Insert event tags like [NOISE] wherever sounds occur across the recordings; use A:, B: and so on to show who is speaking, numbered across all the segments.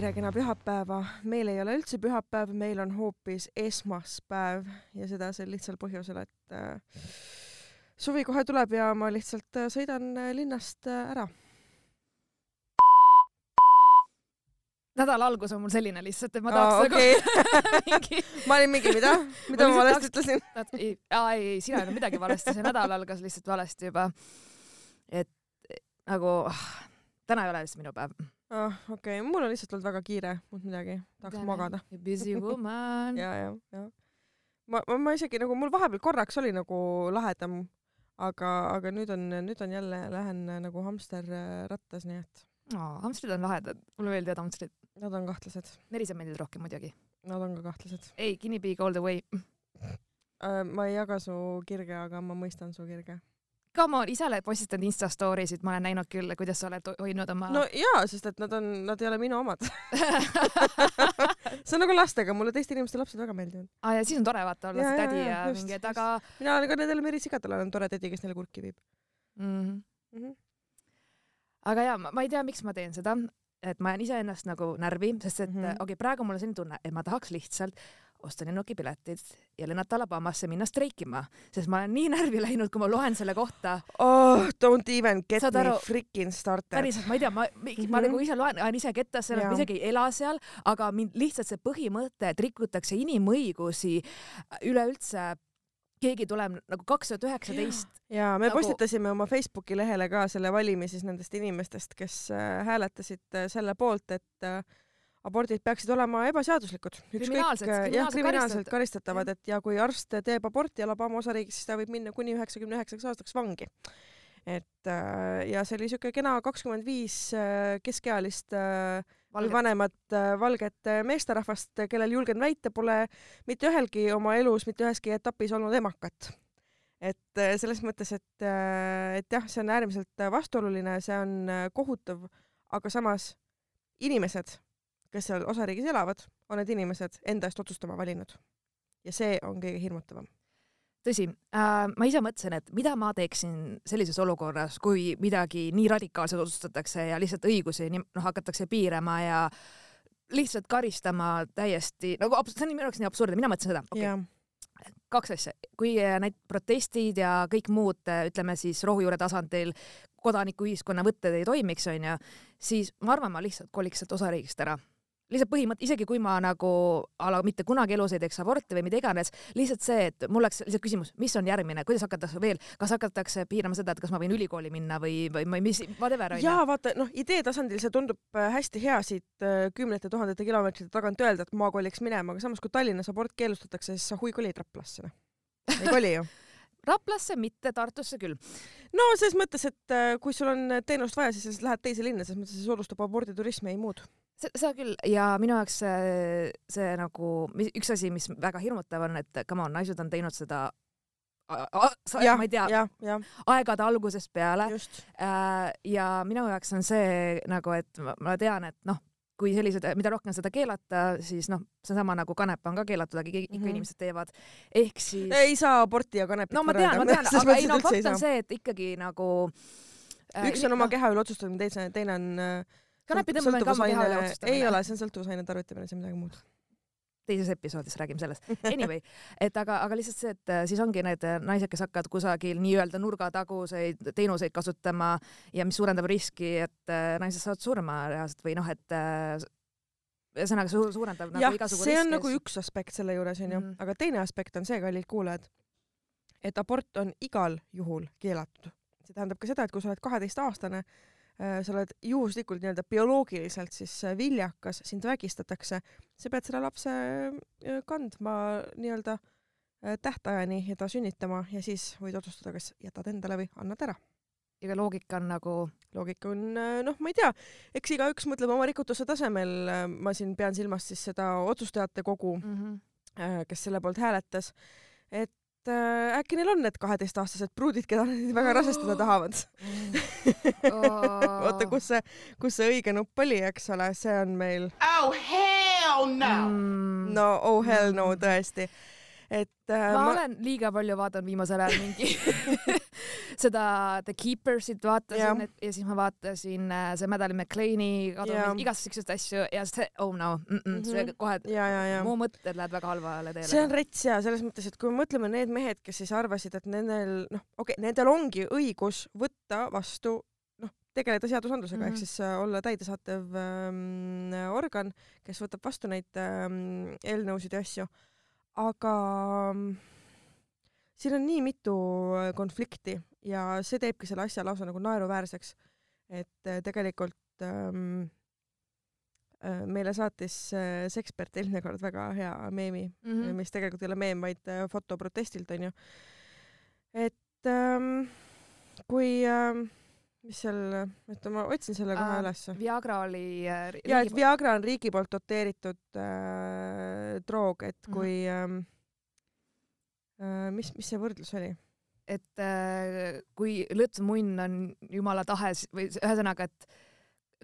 A: tere kena pühapäeva. meil ei ole üldse pühapäev, meil on hoopis esmaspäev ja seda sel lihtsal põhjusel, et äh, suvi kohe tuleb ja ma lihtsalt äh, sõidan äh, linnast äh, ära.
B: nädala algus on mul selline lihtsalt, et ma tahaks
A: okei.
B: nagu [LAUGHS] mingi
A: ma olin mingi, mida, mida ma
B: lihtsalt
A: valesti ütlesin? [LAUGHS]
B: Ei, ei, sina ei öelnud midagi valesti, see nädal algas lihtsalt valesti juba. et nagu ah, täna ei ole lihtsalt minu päev.
A: Ah, okei okay., mul on lihtsalt olnud väga kiire, muud midagi, tahaks magada.
B: Busy [LAUGHS] woman.
A: ja, ja, ja. ma, ma, ma isegi nagu mul vahepeal korraks oli nagu lahedam, aga, aga nüüd on, nüüd on jälle, lähen äh, nagu hamster äh, rattas, nii et
B: hamstrid on lahedad, mulle meeldivad hamstrid.
A: nad on kahtlased,
B: Nerised meeldivad rohkem muidugi.
A: nad on ka kahtlased
B: ei, guinea pig all the way.
A: äh,. ma ei jaga su kirge, aga ma mõistan su kirge.
B: Come on, ise oled postitanud Insta story sid, ma olen näinud küll, kuidas sa oled hoidnud oma
A: no jaa, sest et nad on, nad ei ole minu omad. [LAUGHS] see on nagu lastega, mulle teiste inimeste lapsed väga meeldivad.
B: ah,. ja siis on tore vaata olla
A: Jaa,
B: see
A: jaa,
B: tädi
A: jaa,
B: ja
A: just,
B: mingi, et aga
A: mina olen ka nendele merisigadele olen tore tädi, kes neile kurki viib
B: mm,. -hmm.
A: mm. -hmm.
B: aga ja ma, ma ei tea, miks ma teen seda, et ma jään iseennast nagu närvi, sest et mm. -hmm. okei okay,, praegu mul on selline tunne, et ma tahaks lihtsalt osta lennukipiletid ja lennata Alabamasse, minna streikima, sest ma olen nii närvi läinud, kui ma loen selle kohta.
A: oh, don't even get
B: Saad
A: me
B: aru?
A: freaking started.
B: päriselt, ma ei tea, ma, ma
A: Mhm.
B: nagu ise loen, ajan ise kettasse, ma isegi ei ela seal, aga mind lihtsalt see põhimõte, et rikutakse inimõigusi üleüldse keegi tuleb nagu kaks tuhat üheksateist,
A: ja me
B: Nagu-
A: postitasime oma Facebooki lehele ka selle valimi siis nendest inimestest, kes äh, hääletasid äh, selle poolt, et äh, abordid peaksid olema ebaseaduslikud.
B: Kriminaalsed,
A: jah,
B: kriminaalselt
A: kriminaalselt
B: karistatavad.
A: et ja kui arst teeb aborti Alabama osariigis, siis ta võib minna kuni üheksakümne üheksaks aastaks vangi. et ja see oli siuke kena kakskümmend viis keskealist äh, või vanemat äh, valget äh, meesterahvast, kellel julgen väita, pole mitte ühelgi oma elus mitte üheski etapis olnud emakat. et äh, selles mõttes, et, et jah, see on äärmiselt vastuoluline, see on kohutav, aga samas inimesed, kes seal osariigis elavad, on need inimesed enda eest otsustama valinud. ja see on kõige hirmutavam.
B: Tõsi äh,, ma ise mõtlesin, et mida ma teeksin sellises olukorras, kui midagi nii radikaalselt otsustatakse ja lihtsalt õigusi noh, hakatakse piirama ja lihtsalt karistama täiesti nagu abs- see on minu jaoks nii absurdne, mina mõtlesin seda, okay,, kaks asja, kui äh, need protestid ja kõik muud, ütleme siis rohujuure tasandil kodanikuühiskonna võtted ei toimiks, onju, siis ma arvan, ma lihtsalt koliks sealt osariigist ära lihtsalt põhimõte, isegi kui ma nagu a la mitte kunagi elus ei teeks aborti või mida iganes, lihtsalt see, et mul oleks lihtsalt küsimus, mis on järgmine, kuidas hakatakse veel, kas hakatakse piirama seda, et kas ma võin ülikooli minna või, või, või mis, whatever
A: ja vaata noh, idee tasandil see tundub äh, hästi hea siit äh, kümnete tuhandete kilomeetrite tagant öelda, et ma koliks minema, aga samas kui Tallinnas abort keelustatakse, siis sa hui kolid Raplasse noh. ei koli ju. [LAUGHS]
B: Raplasse mitte, Tartusse küll.
A: no selles mõttes, et äh, kui sul on teenust vaja, siis lähed teise linna, selles mõttes see soodustab aborditurismi, ei muud.
B: Seda küll ja minu jaoks see, see nagu üks asi, mis väga hirmutav on, et come on, naised on teinud seda sa-
A: jah
B: ma ei, tea, aegade algusest peale äh, ja minu jaoks on see nagu, et ma, ma tean, et noh, kui sellised, mida rohkem seda keelata, siis noh, seesama nagu kanep on ka keelatud, aga ikka mm. -hmm. inimesed teevad. ehk siis.
A: ei saa aborti ja kanepit
B: no ma tean, ma tean, [LAUGHS] aga ei no fakt on see, et ikkagi nagu äh,
A: üks on oma keha üle otsustamine, teine, teine on äh,
B: kanepi tõmbamine ka oma keha üle
A: sõltuvusaine-
B: otsustamine.
A: ei ole, see on sõltuvusaine tarvitamine, see on midagi muud.
B: teises episoodis räägime sellest. [LAUGHS] Anyway, et aga, aga lihtsalt see, et äh, siis ongi need äh, naised, kes hakkavad kusagil nii-öelda nurgataguseid teenuseid kasutama ja mis suurendab riski, et äh, naised saavad surma reaalselt või noh, et ühesõnaga su suurendab nagu igasugu
A: see on
B: riske.
A: nagu üks aspekt selle juures onju mm. -hmm. aga teine aspekt on see, kallid kuulajad, et abort on igal juhul keelatud. see tähendab ka seda, et kui sa oled kaheteistaastane, sa oled juhuslikult nii-öelda bioloogiliselt siis äh, viljakas, sind vägistatakse, sa pead selle lapse äh, kandma nii-öelda äh, tähtajani ja ta sünnitama ja siis võid otsustada, kas jätad endale või annad ära.
B: ja loogika on nagu
A: loogika on äh, noh, ma ei tea, eks igaüks mõtleb oma rikutuse tasemel, ma siin pean silmas siis seda otsustajate kogu,
B: mm. -hmm.
A: äh, kes selle poolt hääletas, et äh, äkki neil on need kaheteistaastased pruudid, keda nad [LAUGHS] väga rasestada tahavad. oota, kus see, kus see õige nupp oli, eks ole, see on meil,
C: Oh, hell no!
B: mm.
A: no oh hell no tõesti, et äh,
B: ma, ma olen liiga palju vaadanud viimasel ajal mingi [LAUGHS] seda The Keepersit vaatasin
A: Jah.
B: et, ja siis ma vaatasin äh, see Madeleine McLean'i kadumist, igast siukseid asju ja see oh no mm, -mm,
A: Mhm.
B: see kohe
A: ja, ja, ja
B: mu mõtted lähevad väga halvale teele.
A: see on rets ja selles mõttes, et kui me mõtleme need mehed, kes siis arvasid, et nendel noh, okei okay,, nendel ongi õigus võtta vastu noh, tegeleda seadusandlusega mm
B: Mhm.
A: -hmm. ehk siis äh, olla täidesaatev ähm, organ, kes võtab vastu neid ähm, eelnõusid ja asju, aga ähm, siin on nii mitu äh, konflikti ja see teebki selle asja lausa nagu naeruväärseks, et äh, tegelikult ähm, äh, meile saatis äh, see ekspert eelmine kord väga hea meemi
B: mm
A: mm., mis tegelikult ei ole meem, vaid äh, foto protestilt onju. et ähm, kui ähm,, mis seal, oota ma otsin selle kohe
B: Aa,
A: ülesse.
B: Viagra oli äh,
A: ja, et
B: riigi-
A: Viagra on riigi poolt doteeritud äh, droog, et kui ähm, äh, mis, mis see võrdlus oli?
B: Et äh, kui lõõtsumunn on jumala tahe või ühesõnaga, et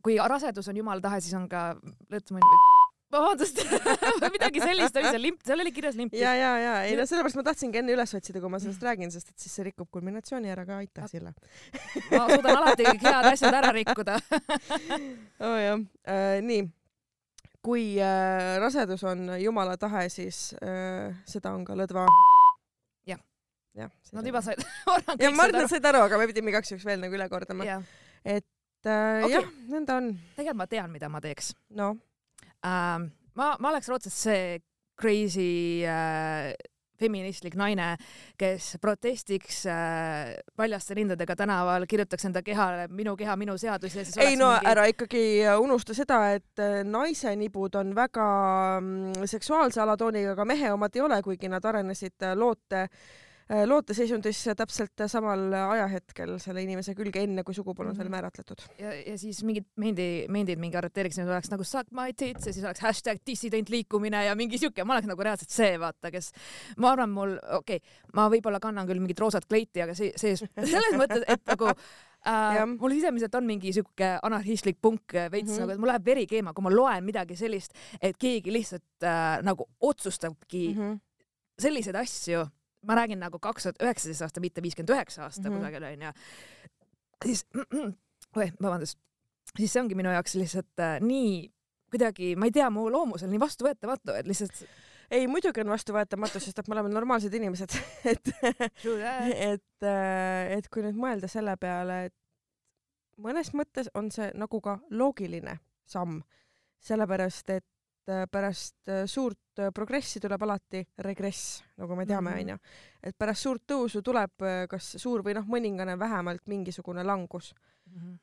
B: kui rasedus on jumala tahe, siis on ka lõõtsumunn või [LAUGHS] vabandust [LAUGHS] midagi sellist oli seal limp, seal oli kirjas limp.
A: ja, ja, ja ei no sellepärast ma tahtsingi enne üles otsida, kui ma sellest räägin, sest et siis see rikub kulminatsiooni ära ka, aitäh Sille.
B: ma suudan alati kõik head asjad ära rikkuda. [LAUGHS]
A: oh, jah äh,, nii. kui äh, rasedus on jumala tahe, siis äh, seda on ka lõdva.
B: Jah. Nad juba said, arvan,
A: ja ma arvan,
B: aru
A: et. said aru, aga me pidime igaks juhuks veel nagu üle kordama.
B: jah,
A: et äh,
B: Okei.
A: jah, nõnda on.
B: tegelikult ma tean, mida ma teeks
A: no
B: ähm,. ma, ma oleks raudselt see crazy äh, feministlik naine, kes protestiks äh, paljaste rindadega tänaval, kirjutaks enda kehale minu keha, minu seadus ja siis
A: ei no
B: mingi...
A: ära ikkagi unusta seda, et äh, naise nibud on väga mm, seksuaalse alatooniga, aga mehe omad ei ole, kuigi nad arenesid äh, loote, looteseisundis täpselt samal ajahetkel selle inimese külge, enne kui sugu polnud veel
B: Mhm.
A: määratletud.
B: ja, ja siis mingid mendi, mendid mingi arreteeriks, need oleks nagu suck my tits ja siis oleks hashtag dissident liikumine ja mingi siuke, ma oleks nagu reaalselt see, vaata, kes, ma arvan, mul, okei okay,, ma võib-olla kannan küll mingit roosat kleiti, aga see, see [LAUGHS] selles mõttes, et nagu äh,
A: Jah.
B: mul sisemiselt on mingi siuke anarhistlik punk veits mm. -hmm. nagu, et mul läheb veri keema, kui ma loen midagi sellist, et keegi lihtsalt äh, nagu otsustabki mm. -hmm. selliseid asju, ma räägin nagu kaks tuhat üheksateist aasta, mitte viiskümmend üheksa aasta mm. -hmm. kusagil onju, siis, oi, vabandust, siis see ongi minu jaoks lihtsalt äh, nii kuidagi, ma ei tea, mu loomus on nii vastuvõetamatu, et lihtsalt
A: ei, muidugi on vastuvõetamatu, sest et me oleme normaalsed inimesed, [LAUGHS] et et, et kui nüüd mõelda selle peale, et mõnes mõttes on see nagu ka loogiline samm, sellepärast et äh, pärast äh, suurt äh, progressi tuleb alati regress, nagu me teame,
B: Mhm.
A: onju. et pärast suurt tõusu tuleb kas suur või noh, mõningane vähemalt mingisugune langus.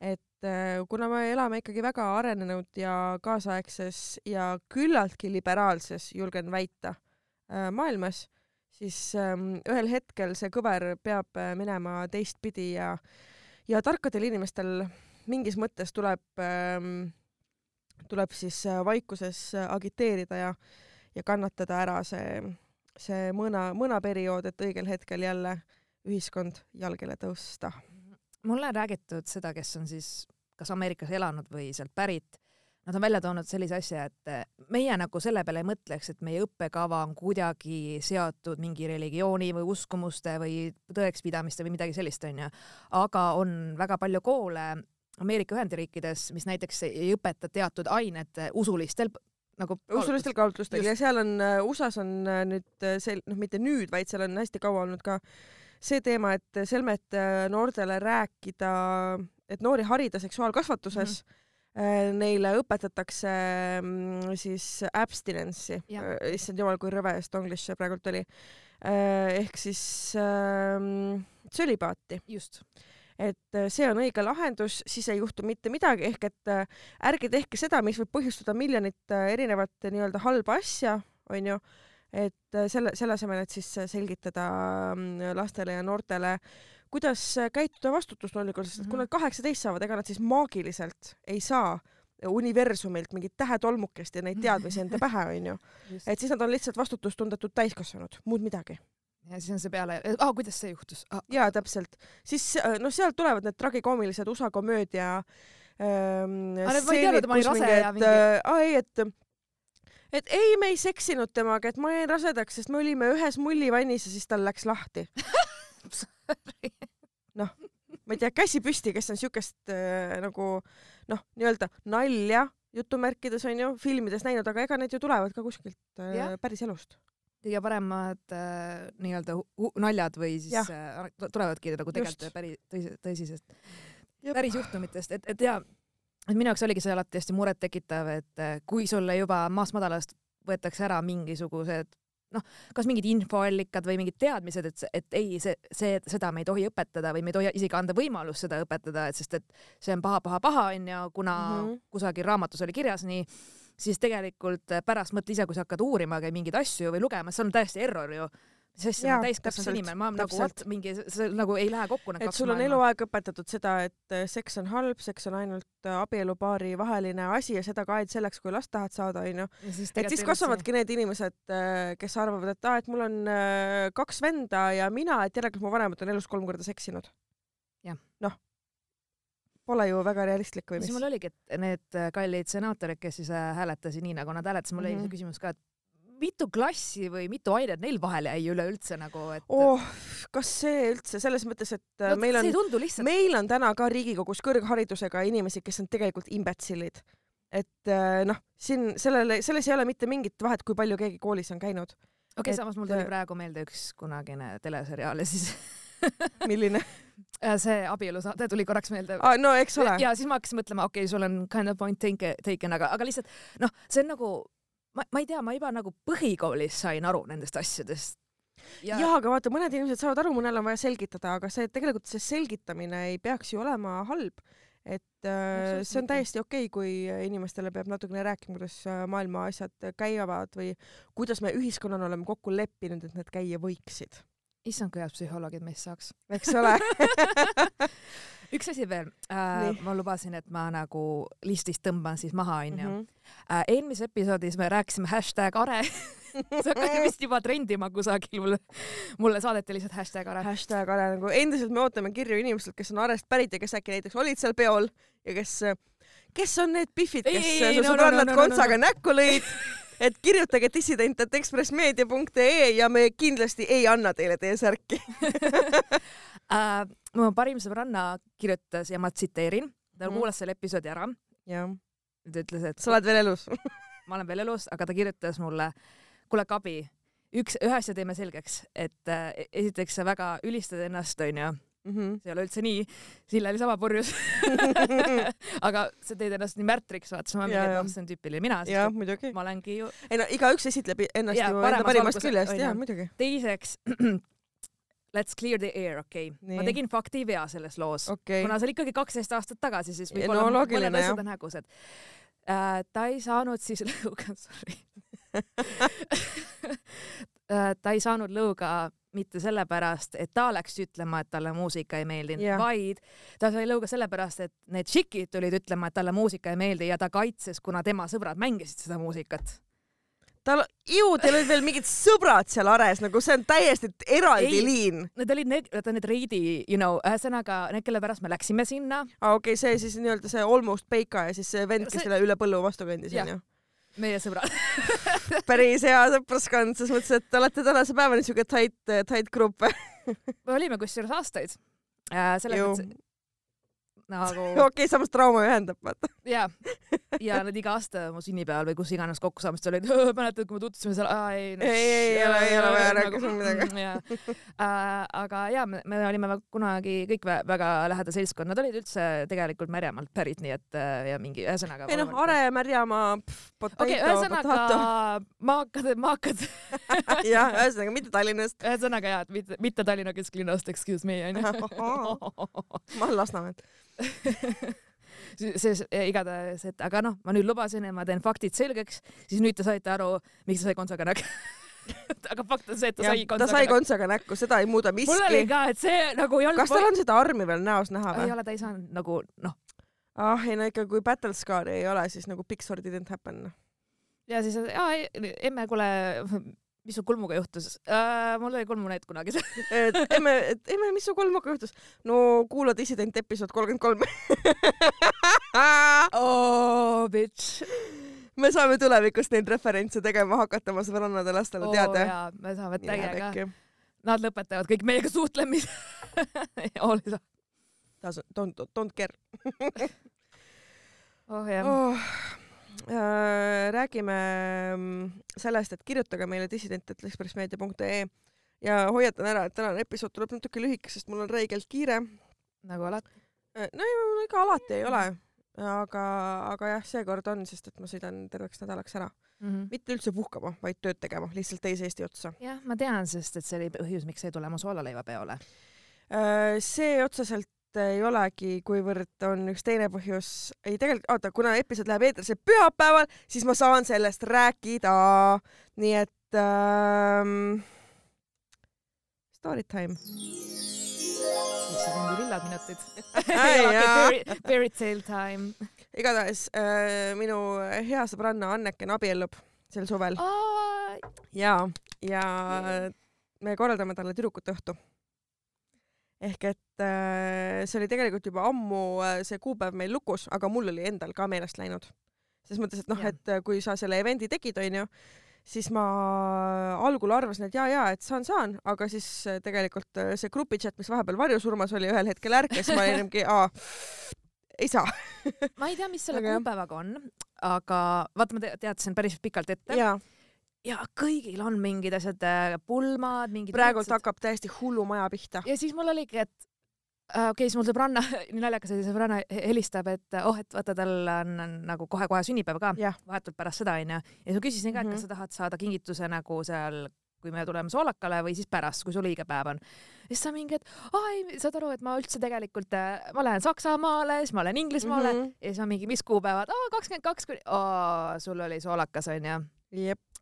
A: et äh, kuna me elame ikkagi väga arenenud ja kaasaegses ja küllaltki liberaalses, julgen väita, maailmas, siis ähm, ühel hetkel see kõver peab minema teistpidi ja ja tarkadel inimestel mingis mõttes tuleb ähm, tuleb siis äh, vaikuses äh, agiteerida ja ja kannatada ära see see mõna mõnaperiood, et õigel hetkel jälle ühiskond jalgele tõusta.
B: mulle on räägitud seda, kes on siis kas Ameerikas elanud või sealt pärit, nad on välja toonud sellise asja, et eh, meie nagu selle peale ei mõtleks, et meie õppekava on kuidagi seotud mingi religiooni või uskumuste või tõekspidamiste või midagi sellist, onju. aga on väga palju koole Ameerika Ühendriikides, mis näiteks ei õpeta teatud ained usulistel nagu
A: usulistel kaalutlustel. Ja seal on äh, USA-s on äh, nüüd see noh, mitte nüüd, vaid seal on hästi kaua olnud ka see teema, et selmet noortele rääkida, et noori harida seksuaalkasvatuses mm, -hmm. neile õpetatakse mm, siis abstinence'i. Issand jumal, kui rõve stonglish see praegult oli. ehk siis ähm, sölibaati,
B: just,
A: et äh, see on õige lahendus, siis ei juhtu mitte midagi, ehk et äh, ärge tehke seda, mis võib põhjustada miljonit äh, erinevat nii-öelda halba asja, onju, et selle, selle asemel, et siis selgitada mm, lastele ja noortele, kuidas käituda vastutustundlikult, sest et kui
B: Mhm.
A: nad kaheksateist saavad, ega nad siis maagiliselt ei saa universumilt mingit tähetolmukest ja neid teadmisi enda pähe, onju. et siis nad on lihtsalt vastutustundetud täiskasvanud, muud midagi.
B: Ja siis on see peale, aa kuidas see juhtus ah,,
A: jaa, täpselt. siis äh, noh, sealt tulevad need tragikoomilised USA komöödia ähm,
B: ma ei teadnud, et ja mingi-
A: äh, ei, et et ei, me ei seksinud temaga, et ma jäin rasedaks, sest me olime ühes mullivannis ja siis tal läks lahti. noh, ma ei tea, käsi püsti, kes on siukest äh, nagu noh, nii-öelda nalja jutumärkides onju filmides näinud, aga ega need ju tulevad ka kuskilt äh,
B: Jah.
A: päris elust.
B: Kõige paremad äh, nii-öelda naljad või siis äh, tu- tulevadki nagu tegelikult päris tõsi, tõsisest, päris juhtumitest, et, et ja et minu jaoks oligi see alati hästi murettekitav, et äh, kui sulle juba maast madalast võetakse ära mingisugused noh, kas mingid infoallikad või mingid teadmised, et, et ei, see, see, seda me ei tohi õpetada või me ei tohi isegi anda võimalust seda õpetada, et sest et see on paha, paha, paha onju, kuna mm. -hmm. kusagil raamatus oli kirjas nii, siis tegelikult äh, pärast mõtle ise, kui sa hakkad uurima mingeid asju või lugema, see on täiesti error ju. mis asja, ma täiskasvanud inimene, ma nagu what, mingi, see nagu ei lähe kokku need
A: et
B: kaks
A: sul on
B: maailma.
A: eluaeg õpetatud seda, et äh, seks on halb, seks on ainult äh, abielupaari vaheline asi ja seda ka ainult selleks, kui last tahad saada, onju. et siis kasvavadki need inimesed, kes arvavad, et aa, et mul on kaks venda ja mina, et järelikult mu vanemad on elus kolm korda seksinud noh, pole ju väga realistlik või
B: siis
A: mis
B: mul? oligi, et need äh, kallid senaatorid, kes siis äh, hääletasid nii, nagu nad hääletasid, mul oli
A: Mhm.
B: see küsimus ka, et mitu klassi või mitu ainet neil vahel jäi üleüldse nagu, et
A: oh, kas see üldse selles mõttes, et äh,
B: no,
A: meil on meil on täna ka Riigikogus kõrgharidusega inimesi, kes on tegelikult imbetsilid. et noh, siin sellele, selles ei ole mitte mingit vahet, kui palju keegi koolis on käinud.
B: okei okay,, samas mul tuli praegu meelde üks kunagine teleseriaal ja siis
A: milline [LAUGHS]
B: see abielusaade tuli korraks meelde
A: ah,? no eks ole.
B: ja siis ma hakkasin mõtlema, okei okay,, sul on kind of point take, taken, aga, aga lihtsalt noh, see on nagu ma, ma ei tea, ma juba nagu põhikoolis sain aru nendest asjadest.
A: ja... jaa, aga vaata, mõned inimesed saavad aru, mõnel on vaja selgitada, aga see tegelikult see selgitamine ei peaks ju olema halb. et äh, see on täiesti okei okay,, kui inimestele peab natukene rääkima, kuidas äh, maailma asjad käivad või kuidas me ühiskonnana oleme kokku leppinud, et need käia võiksid,
B: issand, kui head psühholoogid meist saaks.
A: eks ole [LAUGHS]
B: üks asi veel äh, ma lubasin, et ma nagu listist tõmban siis maha, onju.
A: Mhm.
B: äh, eelmises episoodis me rääkisime hashtag are. [LAUGHS] see hakkas vist juba trendima kusagil, mulle, mulle saadeti lihtsalt hashtag are.
A: hashtag ole nagu endiselt me ootame kirju inimestelt, kes on Arest pärit ja kes äkki näiteks olid seal peol ja kes, kes on need pihvid, kes
B: ei,
A: su
B: ei, no, no,
A: sõbrannad
B: no, no, no,
A: kontsaga näkku lõid, [LAUGHS] et kirjutage dissident.ekspressmeedia.ee ja me kindlasti ei anna teile teie särki. [LAUGHS]
B: äh, mu parim sõbranna kirjutas ja ma tsiteerin, ta
A: Mhm.
B: kuulas selle episoodi ära, ta ütles, et
A: sa oled veel elus. [LAUGHS]
B: ma olen veel elus, aga ta kirjutas mulle, kuule Kabi, üks, ühe asja teeme selgeks, et äh, esiteks sa väga ülistad ennast, onju,
A: Mhm.
B: see ei ole üldse nii, Sille oli sama purjus [LAUGHS] aga sa teed ennast nii märtriks, vaata, siis ma mingi,
A: Jaa,
B: et
A: jaa.
B: noh, see on tüüpiline mina, sest ma olengi ju
A: ei no igaüks esitleb ennast
B: Jaa,
A: ju enda parimast küljest,
B: ju.
A: muidugi.
B: teiseks [CLEARS THROAT] Let's clear the air, okei okay.. Ma tegin faktivea selles loos okay., kuna see oli ikkagi kaksteist aastat tagasi, siis
A: Ja
B: võib-olla
A: no
B: mõned asjad on hägusad äh,. ta ei saanud siis [LAUGHS] lõuga, sorry [LAUGHS] Äh, ta ei saanud lõuga mitte sellepärast, et ta läks ütlema, et talle muusika ei meeldinud yeah., vaid ta sai lõuga sellepärast, et need tšikid tulid ütlema, et talle muusika ei meeldi ja ta kaitses, kuna tema sõbrad mängisid seda muusikat.
A: tal, ju teil olid veel mingid sõbrad seal Ares, nagu see on täiesti eraldi
B: Ei.
A: liin.
B: Need olid need, vaata need Reidi, you know, ühesõnaga need, kelle pärast me läksime sinna,
A: aa ah, okei okay,, see siis nii-öelda see Almost Peika ja siis see vend, kes selle üle põllu vastu kõndis onju.
B: Meie sõbrad. [LAUGHS]
A: päris hea sõpruskond, selles mõttes, et te olete tänase päevani siuke tight, tight grupp.
B: me olime kusjuures aastaid äh,. selles
A: Ju.
B: mõttes nagu [LAUGHS]
A: okei, samas trauma ühendab, vaata.
B: ja, ja nad iga aasta mu sünnipäeval või kus iganes kokkusaamistel olid, mäletad, kui me tutvusime seal, ei
A: Ei, ei, ei ole- ei ole vaja rääkida sul midagi. [LAUGHS]
B: midagi. aga ja me, me olime kunagi kõik vä- väga lähedal seltskond, nad olid üldse tegelikult Märjamaalt pärit, nii et äh, ja mingi ühesõnaga.
A: ei noh, Are, Märjamaa, potato
B: okei,
A: okay,,
B: ühesõnaga maakad, maakad, [LAUGHS]
A: jah, ühesõnaga mitte Tallinnast.
B: ühesõnaga ja, et mitte, mitte Tallinna kesklinnast, excuse me onju.
A: ma olen Lasnamäelt. [LAUGHS]
B: see, see igatahes, et aga noh, ma nüüd lubasin, et ma teen faktid selgeks, siis nüüd te saite aru, miks ta sai kontsaga näkku. [LAUGHS] aga fakt on see, et ta sai
A: ta
B: kontsaga
A: sai
B: näkku.
A: kontsaga näkku, seda ei muuda
B: mul oli
A: miski.
B: ka, et see nagu ei olnud.
A: kas tal on seda armi veel näos näha
B: ei
A: või?
B: ole, ta ei saanud nagu noh,
A: ah ei no ikka, kui battle scar'i ei ole, siis nagu big sword didn't happen.
B: ja siis, emme, kuule, mis su kulmuga juhtus äh,? mul oli kulmunäit kunagi. [LAUGHS]
A: et emme, et emme, mis su kolmaga juhtus? no kuula Dissident episood kolmkümmend kolm. [LAUGHS]
B: oh bitch.
A: me saame tulevikus neid referentse tegema hakata oma sõbrannade lastele
B: oh,
A: teada.
B: jaa, me saame täiega. Nad lõpetavad kõik meiega suhtlemise. oli sa?
A: Doesn't, don't, don't care [LAUGHS]
B: oh jah
A: oh. Äh, räägime mm, sellest, et kirjutage meile dissident.ekspressmeedia.ee ja hoiatan ära, et tänane episood tuleb natuke lühike, sest mul on räigelt kiire.
B: nagu alati.
A: no ja mul ega alati ei ole, aga, aga jah, seekord on, sest et ma sõidan terveks nädalaks ära mm. -hmm. mitte üldse puhkama, vaid tööd tegema, lihtsalt teise Eesti otsa.
B: jah, ma tean, sest et see oli põhjus, miks sa ei tule mu soolaleivapeole.
A: Äh, see otseselt ei olegi, kuivõrd on üks teine põhjus, ei tegelikult, oota, kuna episood läheb eetrisse pühapäeval, siis ma saan sellest rääkida. nii et ähm, story time.
B: issand, mingi lillad minutid. [LAUGHS] Fairy tale time.
A: igatahes äh, minu hea sõbranna Anneke abiellub sel suvel. ja, ja me korraldame talle tüdrukute õhtu ehk et äh, see oli tegelikult juba ammu äh, see kuupäev meil lukus, aga mul oli endal ka meelest läinud. ses mõttes, et noh, et äh, kui sa selle event'i tegid, onju, siis ma algul arvasin, et ja, ja, et saan, saan, aga siis tegelikult see grupichat, mis vahepeal varjusurmas oli, ühel hetkel ärkas, ma olin mingi, aa, ei saa.
B: Ma ei tea, mis selle aga... kuupäevaga on, aga vaata, ma teadsin päris pikalt ette. Ja kõigil on mingid asjad, äh, pulmad, mingid
A: praegult mitsad. hakkab täiesti hullumaja pihta.
B: ja siis mul oligi, et äh, okei okay,, siis mul sõbranna, [LAUGHS] nii naljakas oli, sõbranna helistab, et oh, et vaata, tal on, nagu kohe-kohe sünnipäev ka, vahetult pärast seda onju. ja siis ma küsisin ka, et kas mhm. sa tahad saada kingituse nagu seal kui me tuleme soolakale või siis pärast, kui sul õige päev on. siis ta mingi, et aa ei, saad aru, et ma üldse tegelikult, äh, ma lähen Saksamaale, siis ma lähen Inglismaale mm -hmm. ja siis on mingi, mis kuupäevad, aa kakskümmend kaks sul oli soolakas onju.
A: jep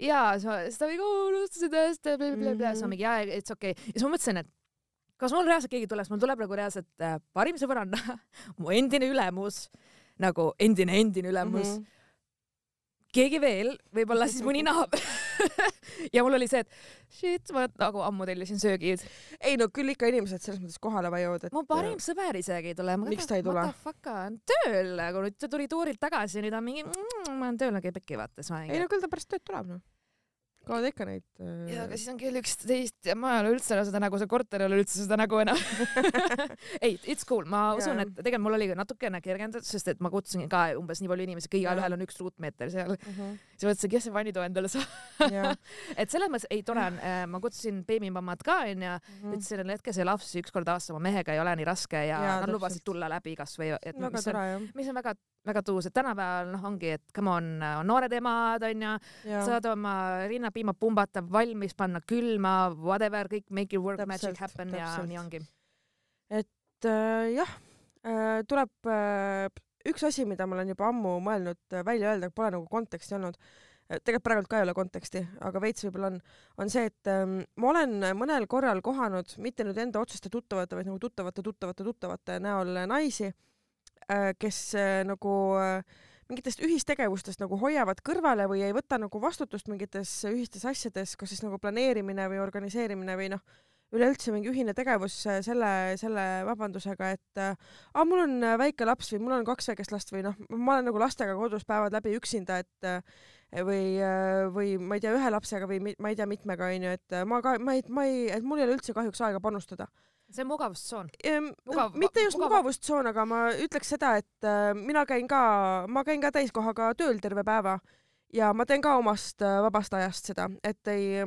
B: ja siis ta mingi, unustasin tõesti, blablabla, siis ma mingi, jaa, it's okei okay.. ja siis ma mõtlesin, et kas mul reaalselt keegi tuleb, mul tuleb nagu reaalselt äh, parim sõbranna [LAUGHS] mu endine ülemus, nagu endine, endine ülemus. Mm. -hmm keegi veel, võib-olla siis mõni naaber [LAUGHS] ja mul oli see, et shit, ma nagu ammu tellisin söögid.
A: ei no küll ikka inimesed selles mõttes kohale vajuvad, et.
B: mu parim sõber isegi ei tule.
A: miks ta ei tule?
B: What the fuck, on tööl, nagu nüüd ta tuli tuurilt tagasi nüüd on mingi mm,, ma olen tööl, nagu ei pekki vaata.
A: ei no küll ta pärast tööd tuleb noh kaovad ikka neid
B: äh.... ja, aga siis on kell üksteist ja ma ei ole üldse seda nägu, see korter ei ole üldse seda nägu enam. [LAUGHS] Ei, it's cool, ma yeah. usun, et tegelikult mul oli natukene kergendatud, sest et ma kutsusin ka umbes nii palju inimesi, kõigil on üks ruutmeeter seal. Uh. -huh. siis mõtlesin, kes see vannitoa endale saab? [LAUGHS] Et selles mõttes ei tore on, äh, ma kutsusin beebimamad ka onju, ütlesin, et jätke see laps üks kord aastas oma mehega ei ole nii raske ja, ja nad lubasid tulla läbi kasvõi, et
A: väga mis on,
B: mis on väga väga tuus, et tänapäeval noh, ongi, et come on, on noored emad onju, saad oma rinnapiima pumbata, valmis panna külma, whatever, kõik make your work magic happen täpselt. ja nii ongi.
A: et äh, jah äh,, tuleb äh, üks asi, mida ma olen juba ammu mõelnud äh, välja öelda, pole nagu konteksti olnud äh, tegelikult praegult ka ei ole konteksti, aga veits võib-olla on, on see, et ähm, ma olen mõnel korral kohanud mitte nüüd enda otseste tuttavate, vaid nagu tuttavate, tuttavate, tuttavate näol naisi Äh, kes äh, nagu äh, mingitest ühistegevustest nagu hoiavad kõrvale või ei võta nagu vastutust mingites ühistes asjades, kas siis nagu planeerimine või organiseerimine või noh, üleüldse mingi ühine tegevus selle, selle vabandusega, et aa, mul on väike laps või mul on kaks väikest last või noh, ma olen nagu lastega kodus päevad läbi üksinda, et või, või ma ei tea, ühe lapsega või ma ei tea, mitmega onju, et ma ka, ma ei, ma ei, et mul ei ole üldse kahjuks aega panustada
B: see on mugavustsoon
A: Mugav,. mitte just mugav... mugavustsoon, aga ma ütleks seda, et äh, mina käin ka, ma käin ka täiskohaga tööl terve päeva ja ma teen ka omast äh, vabast ajast seda, et ei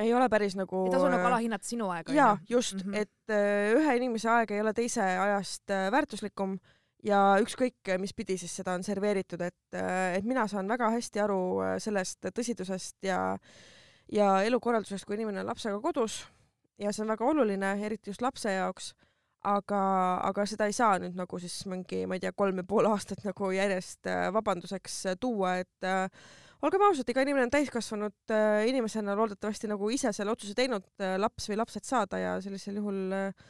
A: ei ole päris nagu.
B: ei tasu nagu alahinnata sinu aega.
A: jaa, just mm, -hmm. et äh, ühe inimese aeg ei ole teise ajast väärtuslikum ja ükskõik, mis pidi siis seda on serveeritud, et, et mina saan väga hästi aru sellest tõsidusest ja ja elukorraldusest, kui inimene on lapsega kodus ja see on väga oluline, eriti just lapse jaoks, aga, aga seda ei saa nüüd nagu siis mingi, ma ei tea, kolm ja pool aastat nagu järjest äh, vabanduseks äh, tuua, et äh, olgem ausad, iga inimene on täiskasvanud äh, inimesena loodetavasti nagu ise selle otsuse teinud äh, laps või lapsed saada ja sellisel juhul äh,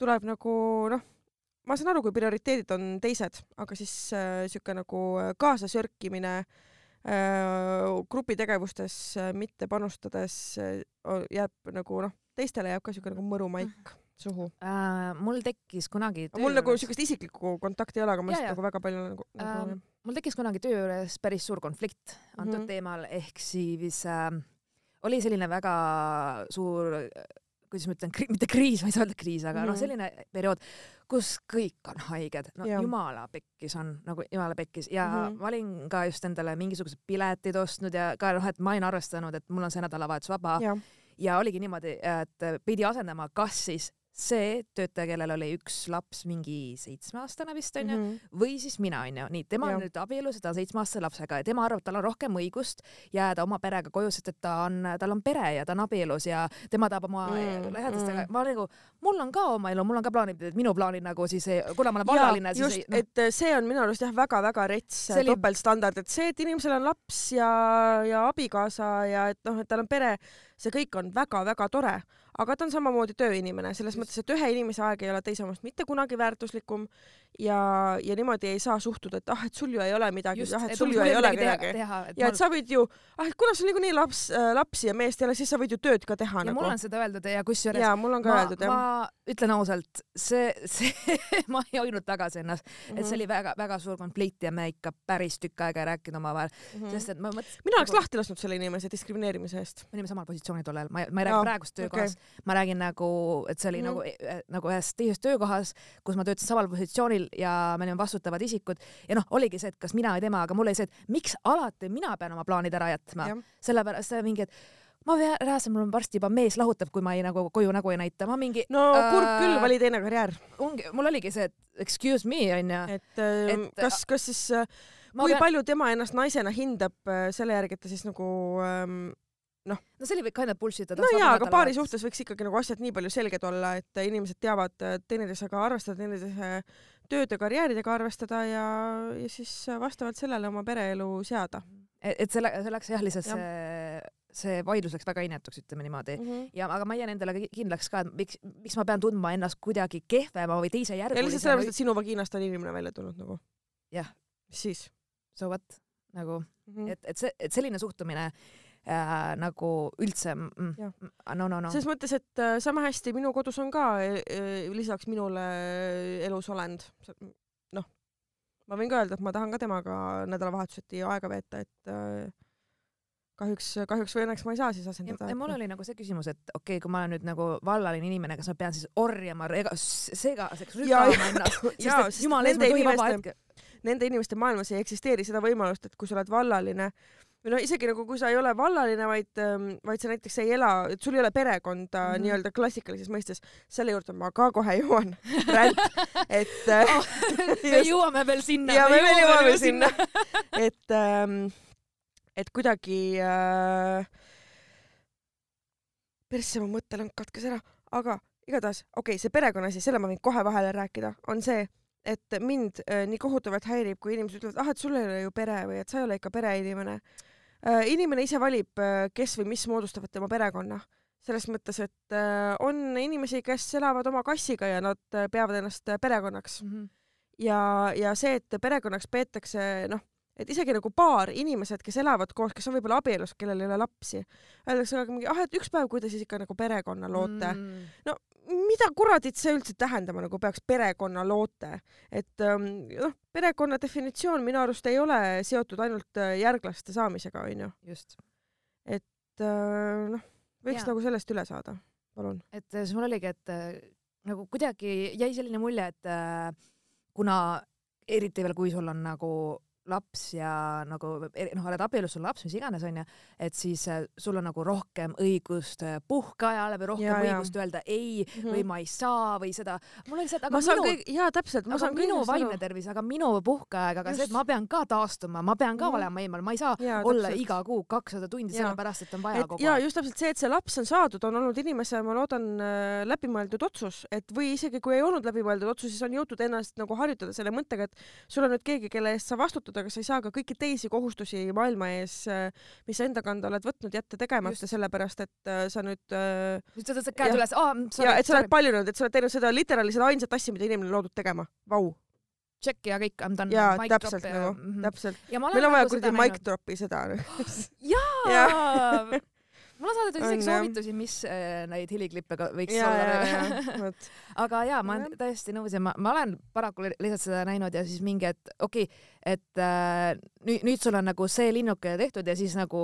A: tuleb nagu noh, ma saan aru, kui prioriteedid on teised, aga siis äh, sihuke nagu kaasasörkimine äh, grupitegevustes äh, mitte panustades äh, jääb nagu noh teistele jääb ka siuke nagu mõru maik mm. suhu
B: äh,? mul tekkis kunagi
A: töö mul nagu siukest isiklikku kontakti ei ole, aga ma lihtsalt nagu väga palju nagu, nagu
B: äh, mul tekkis kunagi töö juures päris suur konflikt antud mm -hmm. teemal, ehk siis äh, oli selline väga suur kuidas ma ütlen, mitte kriis, ma ei saa öelda kriis, aga mm -hmm. noh,
A: Mhm.
B: selline periood, kus kõik on haiged, no
A: Jah.
B: jumala pekkis on nagu jumala pekkis ja mm
A: Mhm.
B: -hmm. ma olin ka just endale mingisugused piletid ostnud ja ka noh, et ma olin arvestanud, et mul on see nädalavahetus vaba
A: jah,
B: ja oligi niimoodi, et pidi asendama, kas siis see töötaja, kellel oli üks laps, mingi seitsmeaastane vist onju mm, -hmm. või siis mina onju, nii tema
A: Jah.
B: on nüüd abielus ja ta on seitsmeaastase lapsega ja tema arvab, tal on rohkem õigust jääda oma perega koju, sest et ta on, tal on pere ja ta on abielus ja tema tahab oma
A: Mm,
B: lähedastega
A: mm.
B: ma nagu, mul on ka oma elu, mul on ka plaanid, et minu plaanid nagu siis, kuna ma olen vallaline, siis
A: just
B: ei, noh,
A: et see on minu arust jah, väga-väga rets
B: oli-
A: topeltstandard, et see, et inimesel on laps ja, ja abikaasa ja et noh, et tal on pere, see kõik on väga-väga tore, aga ta on samamoodi tööinimene, selles
B: Just.
A: mõttes, et ühe inimese aeg ei ole teise omast mitte kunagi väärtuslikum ja, ja niimoodi ei saa suhtuda, et ah, et sul ju ei ole midagi, ah, et sul ju ei ole midagi.
B: et
A: ja et sa võid ju, ah, et kuna sul niikuinii laps äh,, lapsi ja meest ei ole, siis sa võid ju tööd ka teha
B: ja
A: nagu
B: mul on. seda öeldud ja kusjuures
A: ja mul on ka
B: ma,
A: öeldud jah.
B: ma ütlen ausalt, see, see [LAUGHS] ma ei hoidnud tagasi ennast mm, -hmm. et see
A: Mhm.
B: oli väga-väga suur konflikt ja me ikka päris tükk aega ei rääkinud omavahel mm, -hmm. sest et ma mõtlesin.
A: Mina oleks lahti lasknud selle inimese diskrimineerimise eest.
B: me olime samal positsioonil tollal, ma, ma ei räägi praegust töökohast okay., ma räägin nagu, et see oli mm
A: Mhm.
B: -hmm. nagu, nagu ühes teises töökohas, kus ma töötasin samal positsioonil ja me olime vastutavad isikud ja noh, oligi see, et kas mina või tema, aga mul oli see, et miks alati mina pean oma plaanid ära jätma sellepärast see mingi, et ma reaalselt, mul on varsti juba mees lahutab, kui ma ei nagu koju nägu ei näita, ma mingi
A: no kurb
B: Äh,
A: küll, vali teine karjäär.
B: ongi, mul oligi see, et excuse me onju.
A: et, äh,
B: Et-
A: kas, kas siis, kui pean... palju tema ennast naisena hindab äh, selle järgi, et ta siis nagu ähm,
B: no see oli kind of bullshit.
A: no jaa, aga paari suhtes võiks ikkagi nagu asjad nii palju selged olla, et inimesed teavad äh, teineteisega arvestada, teineteise tööd ja karjääridega arvestada ja, ja siis vastavalt sellele oma pereelu seada
B: et et see lä- see läks jah lihtsalt
A: Jah.
B: see, see vaidlus läks väga inetuks, ütleme niimoodi
A: mm. -hmm.
B: ja aga ma jään endale ki- kindlaks ka, et miks, miks ma pean tundma ennast kuidagi kehvema või
A: ja lihtsalt sellepärast, et sinu vagiinast on inimene välja tulnud nagu.
B: Jah.
A: siis
B: so what nagu,
A: mm? -hmm.
B: et, et see, et selline suhtumine äh, nagu üldse mm, no no no
A: selles mõttes, et äh, sama hästi minu kodus on ka äh, äh, lisaks minule äh, elus olend. noh, ma võin ka öelda, et ma tahan ka temaga nädalavahetuseti aega veeta, et äh, kahjuks, kahjuks või õnneks ma ei saa siis asendada.
B: ja mul oli nagu see küsimus, et okei okay,, kui ma olen nüüd nagu vallaline inimene, kas ma pean siis orjama, segaseks
A: Ja-
B: rügama ennast, sest et jumala eest ma ei tohi vaba hetke.
A: nende inimeste maailmas ei eksisteeri seda võimalust, et kui sa oled vallaline või noh, isegi nagu kui sa ei ole vallaline, vaid, vaid sa näiteks ei ela, et sul ei ole perekonda mm. -hmm. nii-öelda klassikalises mõistes, selle juurde ma ka kohe jõuan, [LAUGHS] et [LAUGHS] äh, [LAUGHS]
B: me jõuame veel sinna.
A: ja me veel jõuame sinna, et ähm,, et kuidagi äh,, persse mu mõttelõng katkes ära, aga igatahes okei okay,, see perekonnaasi, selle ma võin kohe vahele rääkida, on see, et mind äh, nii kohutavalt häirib, kui inimesed ütlevad, ah, et sul ei ole ju pere või et sa ei ole ikka pereinimene. Inimene ise valib, kes või mis moodustavad tema perekonna selles mõttes, et äh, on inimesi, kes elavad oma kassiga ja nad äh, peavad ennast äh, perekonnaks
B: Mhm.
A: ja, ja see, et perekonnaks peetakse noh, et isegi nagu paar inimesed, kes elavad koos, kes on võib-olla abielus, kellel ei ole lapsi, öeldakse aga mingi, ah, et üks päev, kui te siis ikka nagu perekonna loote mm..
B: mm..
A: mida kuradit see üldse tähendama nagu peaks perekonna loote, et ähm, noh, perekonna definitsioon minu arust ei ole seotud ainult äh, järglaste saamisega, onju,
B: just,
A: et äh, noh, võiks ja. nagu sellest üle saada, palun.
B: et äh, siis mul oligi, et nagu kuidagi jäi selline mulje, et kuna eriti veel, kui sul on nagu laps ja nagu eri- noh, oled abielus, sul on laps, mis iganes onju, et siis äh, sul on nagu rohkem õigust äh, puhkeajale või rohkem
A: Ja,
B: ja,
A: ja.
B: õigust öelda ei mm -hmm. või ma ei saa või seda. mul oli see, et aga
A: ma
B: minu
A: jaa täpselt,
B: aga
A: saan
B: minu vaimne
A: aru.
B: tervis, aga minu puhkeaeg, aga see,
A: Just.
B: et ma pean ka taastuma, ma pean ka
A: Mhm.
B: olema eemal, ma ei saa
A: Jaa,
B: olla
A: täpselt.
B: iga kuu kakssada tundi sellepärast, et on vaja
A: et
B: kogu
A: ja
B: aeg.
A: just täpselt see, et see laps on saadud, on olnud inimese, ma loodan, läbimõeldud otsus, et või isegi kui ei olnud läbimõeldud otsus, siis on jõutud ennast nagu harjutada selle mõttega, et sul on nüüd keegi, kelle eest sa vastutad, aga sa ei saa ka kõiki teisi kohustusi maailma ees, mis sa enda kanda oled võtnud, jätta tegemata, sellepärast et äh, sa nüüd äh,
B: siis ta tõstab käed üles, aa,
A: ja et sa oled paljunud, et sa oled teinud seda literaali seda ainsat asja, mida inimene on loodud tegema. Vau.
B: check ja kõik, I m done.
A: jaa, täpselt nagu,
B: -hmm.
A: täpselt. meil on vaja
B: nagu
A: kuradi
B: seda
A: mic drop'i seda. [GASPS]
B: jaa, [LAUGHS] mul on saadetud
A: On,
B: isegi soovitusi, mis äh, neid heliklippe ka võiks
A: ja,
B: olla [LAUGHS] aga jaa, ma olen täiesti nõus ja ma, ma olen paraku li- lihtsalt seda näinud ja siis mingi, et okei okay,, et äh, nüüd, nüüd sul on nagu see linnuke tehtud ja siis nagu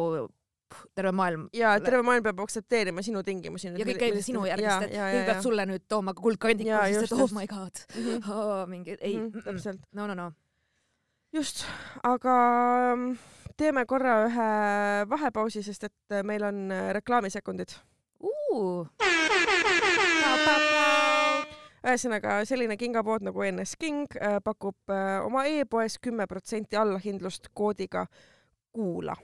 B: terve maailm
A: ja terve maailm peab aktsepteerima sinu tingimusi.
B: ja kõik käib sinu järgist, et kõik peab sulle nüüd tooma kuldkandiku,
A: just,
B: et oh my god.
A: Mhm. [LAUGHS]
B: oh,, mingi ei mm -mm.,
A: täpselt,
B: no no no,
A: just, aga mm, teeme korra ühe vahepausi, sest et meil on äh, reklaamisekundid. ühesõnaga selline kingapood nagu NS King äh, pakub äh, oma e-poes kümme protsenti allahindlust koodiga kuula.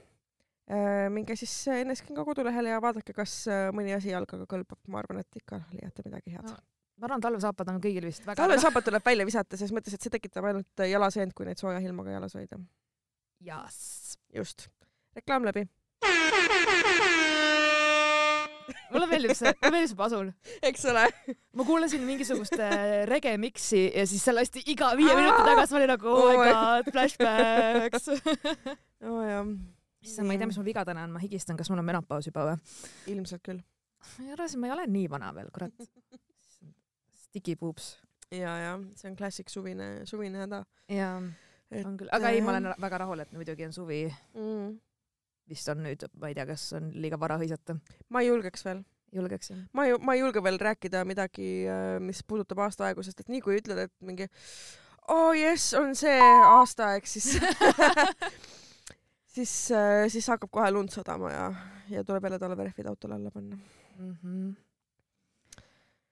A: minge siis äh, NS Kinga kodulehele ja vaadake, kas äh, mõni asi jalgaga kõlbab, ma arvan, et ikka leiate midagi head
B: No, ma arvan, talvesaapad on kõigil vist väga
A: talvesaapad tuleb välja visata, selles mõttes, et see tekitab ainult äh, jalaseent, kui neid sooja ilmaga jalas hoida.
B: jass.
A: just, reklaam läbi. [LAUGHS]
B: mulle meeldib see, mulle meeldib see pasul.
A: eks ole. [LAUGHS]
B: ma kuulasin mingisugust äh, rege mix'i ja siis see lasti iga viie minuti tagasi, ma olin nagu oh
A: Oh
B: my
A: my-
B: god, flashbacks.
A: oo jaa.
B: issand, ma ei tea, mis mul viga täna on, ma higistan, kas mul on menopaus juba või?
A: ilmselt küll.
B: ma ei arva, ma ei ole nii vana veel, kurat. [LAUGHS] Sticky boobs.
A: ja, ja see on klassik suvine, suvine häda.
B: jaa, on küll, aga ei, ma olen väga rahul, et muidugi on suvi,
A: mm..
B: vist on nüüd, ma ei tea, kas on liiga vara hõisata.
A: ma ei julgeks veel,
B: julgeksin.
A: ma ei, ma ei julge veel rääkida midagi, mis puudutab aastaaegu, sest et nii kui ütled, et mingi oh jess, on see aastaaeg, siis [LAUGHS] siis, siis hakkab kohe lund sadama ja, ja tuleb jälle talverehvid autole alla panna.
B: mm. -hmm.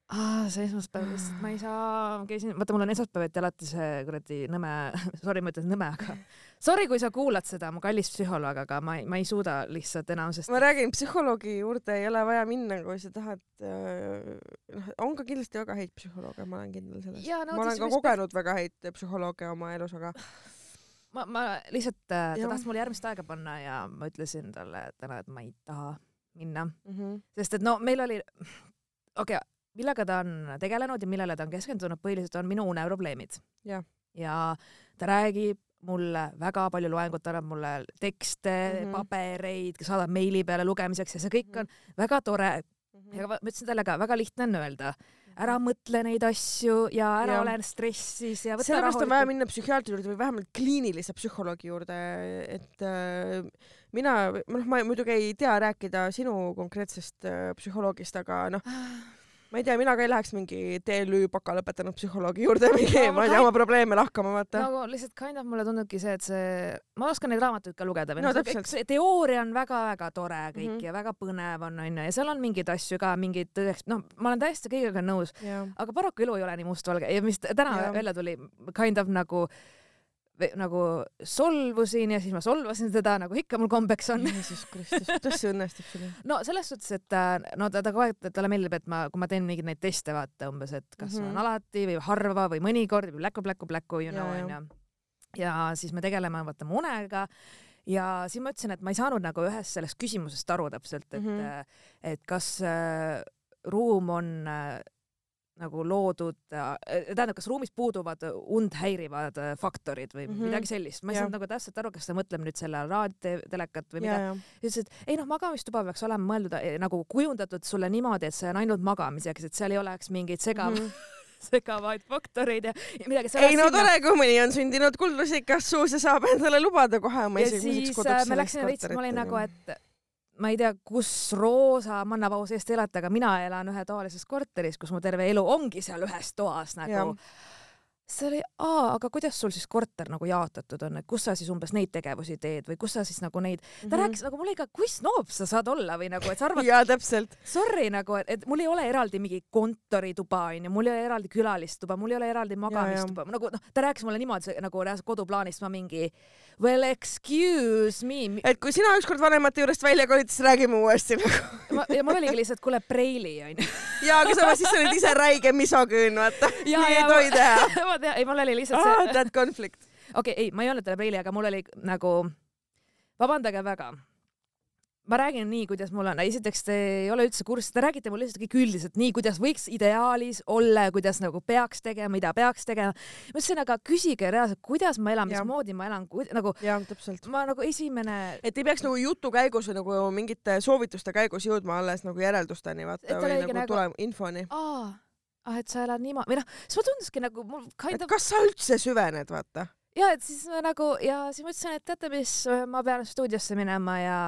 B: Ah, see esmaspäev lihtsalt, ma ei saa, käisin, vaata, mul on esmaspäeviti alati see kuradi nõme, [LAUGHS] sorry, ma ütlen nõme, aga [LAUGHS] sorry, kui sa kuulad seda, mu kallis psühholoog, aga ma ei, ma ei suuda lihtsalt enam, sest
A: ma räägin, psühholoogi juurde ei ole vaja minna, kui sa tahad, noh, on ka kindlasti väga häid psühholooge, ma olen kindel selles.
B: No
A: ma olen ka kogenud väga häid psühholooge oma elus, aga [SIGHS]
B: ma, ma lihtsalt, ta
A: Jah.
B: tahtis mulle järgmist aega panna ja ma ütlesin talle täna, et ma ei taha minna,
A: mm -hmm.
B: sest et no meil oli, okei okay,, millega ta on tegelenud ja millele ta on keskendunud, põhiliselt on minu uneprobleemid. Ja ta räägib mulle väga palju loengut, annab mulle tekste mm,
A: Mhm.
B: -hmm. pabereid, saadab meili peale lugemiseks ja see kõik on väga tore ja ma ütlesin talle ka, väga lihtne on öelda, ära mõtle neid asju ja ära
A: Jah.
B: ole stressis ja võta
A: sellepärast on vaja minna psühhiaatri juurde või vähemalt kliinilise psühholoogi juurde, et äh, mina, noh, ma muidugi ei tea rääkida sinu konkreetsest äh, psühholoogist, aga noh, ma ei tea, mina ka ei läheks mingi TLÜ baka lõpetanud psühholoogi juurde mingi
B: No,
A: ma ei tea oma probleeme lahkama, vaata.
B: nagu lihtsalt kind of mulle tundubki see, et see, ma oskan neid raamatuid ka lugeda või
A: No
B: see- teooria on väga-väga tore kõik mm. -hmm. ja väga põnev on onju ja seal on mingeid asju ka mingeid tõeks, noh, ma olen täiesti kõigega nõus,
A: jah,
B: aga paraku elu ei ole nii mustvalge ja mis täna ja. välja tuli, kind of nagu nagu solvusin ja siis ma solvasin teda, nagu ikka mul kombeks on.
A: Jeesus Kristus, kuidas see õnnestub sul?
B: no selles suhtes, et äh, no ta, ta kogu aeg, talle meeldib, et ma, kui ma teen mingeid neid teste, vaata umbes, et kas mm. -hmm. on alati või harva või mõnikord või pläku, pläku, pläku, you
A: Ja,
B: know onju. ja siis me tegeleme vaata mu unega ja siis ma ütlesin, et ma ei saanud nagu ühest sellest küsimusest aru täpselt, et mm. -hmm. et kas äh, ruum on äh, nagu loodud äh,, tähendab, kas ruumis puuduvad und häirivad äh, faktorid või mm. -hmm. midagi sellist, ma ei saanud nagu täpselt aru, kas ta mõtleb nüüd selle raadiotelekat või mida ütles, et ei noh, magamistuba peaks olema mõeldud eh, nagu kujundatud sulle niimoodi, et see on ainult magamiseks, et seal ei oleks mingeid segav- mm. -hmm. [LAUGHS] segavaid faktoreid ja, ja midagi.
A: ei no tore, kui mõni on sündinud kuldrusikas suus ja saab endale lubada kohe oma esimeseks koduks
B: äh, me läksime veits, ma olin nagu, et ma ei tea, kus Roosa Mannavao sees te elate, aga mina elan ühetoalises korteris, kus mu terve elu ongi seal ühes toas nagu
A: Jah..
B: See oli, aa, aga kuidas sul siis korter nagu jaotatud on, et kus sa siis umbes neid tegevusi teed või kus sa siis nagu neid, ta mm -hmm. rääkis nagu mulle ikka, kui snoob sa saad olla või nagu, et sa arvad, [LAUGHS]
A: jaa, täpselt.
B: sorry nagu, et, mul ei ole eraldi mingi kontorituba onju, mul ei ole eraldi külalistuba, mul ei ole eraldi magamistuba, nagu noh, ta rääkis mulle niimoodi nagu reaalselt koduplaanist ma mingi well excuse me
A: et kui sina ükskord vanemate juurest välja kolid, siis räägime uuesti nagu.
B: Ma, ja mul oligi lihtsalt kuule preili onju.
A: jaa, aga samas siis sa oled ise räige misoküün, vaata.
B: Ja-
A: nii
B: ja
A: ei tohi teha. [LAUGHS]
B: ma tean, ei mul oli lihtsalt
A: ah,
B: see,
A: that conflict.
B: okei okay,, ei, ma ei öelnud talle preili, aga mul oli nagu, vabandage väga ma räägin nii, kuidas mul on, esiteks te ei ole üldse kursis, te räägite mulle lihtsalt kõik üldiselt nii, kuidas võiks ideaalis olla ja kuidas nagu peaks tegema, mida peaks tegema. ma ütlesin, aga küsige reaalselt, kuidas ma elan,
A: Jah.
B: mismoodi ma elan, nagu
A: jaa, täpselt.
B: ma nagu esimene,
A: et ei peaks nagu jutu käigus või nagu mingite soovituste käigus jõudma alles nagu järeldusteni vaata
B: ta
A: või nagu
B: nagu-
A: tule infoni.
B: ah, et sa elad niimoodi, või noh, siis ma tunduski nagu mul kind of
A: kas sa üldse süvened, vaata.
B: ja et siis nagu ja siis ma ütlesin, et teate mis, ma pean stuudiosse minema ja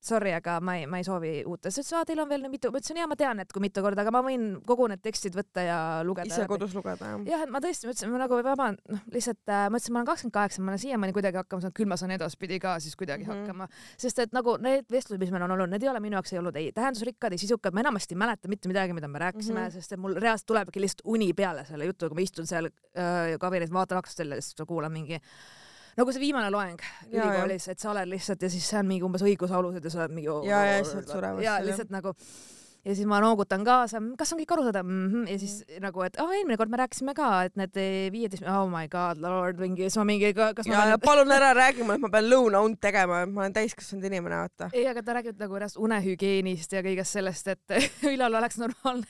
B: sorry, aga ma ei, ma ei soovi uut. ta ütles, aa, teil on veel mitu, ma ütlesin, jaa, ma tean, et kui mitu korda, aga ma võin kogu need tekstid võtta ja lugeda.
A: ise kodus lugeda jah?
B: jah, et ma tõesti mõtlesin, ma nagu vaban, noh, lihtsalt äh, mõtlesin, ma olen kakskümmend kaheksa, ma olen siiamaani kuidagi hakkama saanud, küll ma saan edaspidi ka siis kuidagi mm. -hmm. hakkama, sest et nagu need vestlused, mis meil on olnud, need ei ole minu jaoks ei olnud ei tähendusrikkad, ei sisukad, ma enamasti ei mäleta mitte midagi, mida me rääkisime mm. -hmm. sest et mul reaalselt tulebki lihtsalt uni peale selle jutuga, ma istun seal äh, kabinetis, vaatan aknastele ja siis kuulan mingi nagu see viimane loeng ülikoolis, et sa oled lihtsalt ja siis see on mingi umbes õigusalused ja sa oled mingi
A: Ja, ja lihtsalt surevad
B: ja lihtsalt nagu ja siis ma noogutan kaasa, kas on kõik aru saada mm? -hmm. ja siis
A: Mhm.
B: nagu, et oh, eelmine kord me rääkisime ka, et need viieteist, oh my god, lord, mingi, siis ma mingi, kas ma
A: ja,
B: pean
A: palun ära räägi mulle, et ma pean lõunaund tegema, et ma olen täiskasvanud inimene, vaata.
B: ei, aga ta räägib nagu ennast unehügieenist ja kõigest sellest, et [LAUGHS] millal oleks normaalne.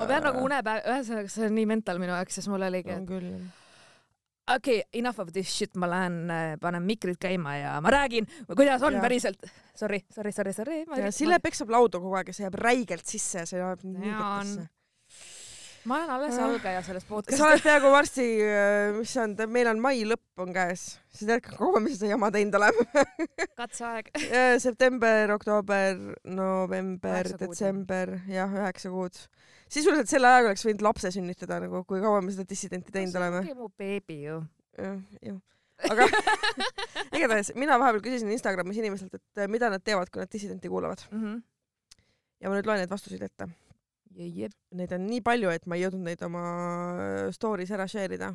B: ma pean nagu unepäev, ühesõnaga see on nii mental minu jaoks, siis mul oligi,
A: on küll.
B: Okei okay,, enough of this shit, ma lähen äh, panen mikrid käima ja ma räägin, kuidas on
A: Ja.
B: ja. päriselt. Sorry, sorry, sorry, sorry.
A: ja Sille peksab lauda kogu aeg ja see jääb räigelt sisse ja see jääb nii ketesse.
B: ma olen alles algaja selles
A: sa
B: podcast'is.
A: oled peaaegu varsti, mis see on, meil on mai lõpp on käes. sa tead, kaua me seda jama teinud oleme? [LAUGHS]
B: katseaeg.
A: september, oktoober, november, detsember, jah, üheksa kuud. Sisuliselt selle ajaga oleks võinud lapse sünnitada nagu, kui kaua me seda dissidenti teinud oleme.
B: see ongi mu beebi ju.
A: jah, jah. aga [LAUGHS] igatahes mina vahepeal küsisin Instagramis inimeselt, et eh, mida nad teevad, kui nad dissidenti kuulavad
B: Mhm.
A: ja ma nüüd loen need vastuseid ette. Neid on nii palju, et ma ei jõudnud neid oma äh, story's ära share ida.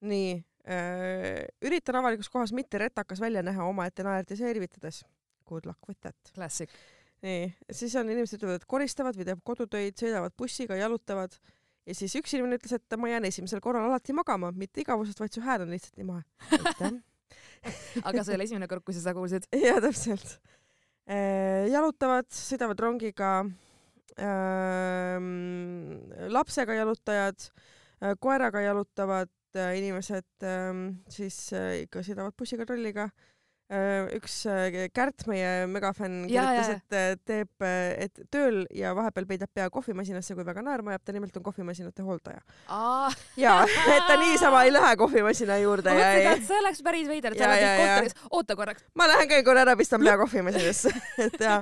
A: nii äh,, üritan avalikus kohas mitte retakas välja näha omaette naerdes ja irvitades. Good luck with that.
B: Classic.
A: nii, siis on inimesed ütlevad, et koristavad või teevad kodutöid, sõidavad bussiga, jalutavad ja siis üks inimene ütles, et ma jään esimesel korral alati magama, mitte igavusest, vaid su hääl on lihtsalt nii mahe. [LAUGHS]
B: aga see oli esimene kord, kui sa seda kuulsid. [LAUGHS]
A: ja täpselt. jalutavad, sõidavad rongiga, lapsega jalutajad, koeraga jalutavad äh, inimesed, siis äh, ikka sõidavad bussiga, trolliga. Üks äh, Kärt, meie megafänn, kirjutas, et äh, teeb, et tööl ja vahepeal peidab pea kohvimasinasse, kui väga naerma jääb, ta nimelt on kohvimasinate hooldaja.
B: ma
A: ja, et ta niisama ei lähe kohvimasina juurde ja
B: mõtlesin,
A: ei
B: et see oleks päris veider, et sa oled kontoris, oota korraks.
A: ma lähen käin korra ära, pistan pea kohvimasinasse, [LAUGHS] et ja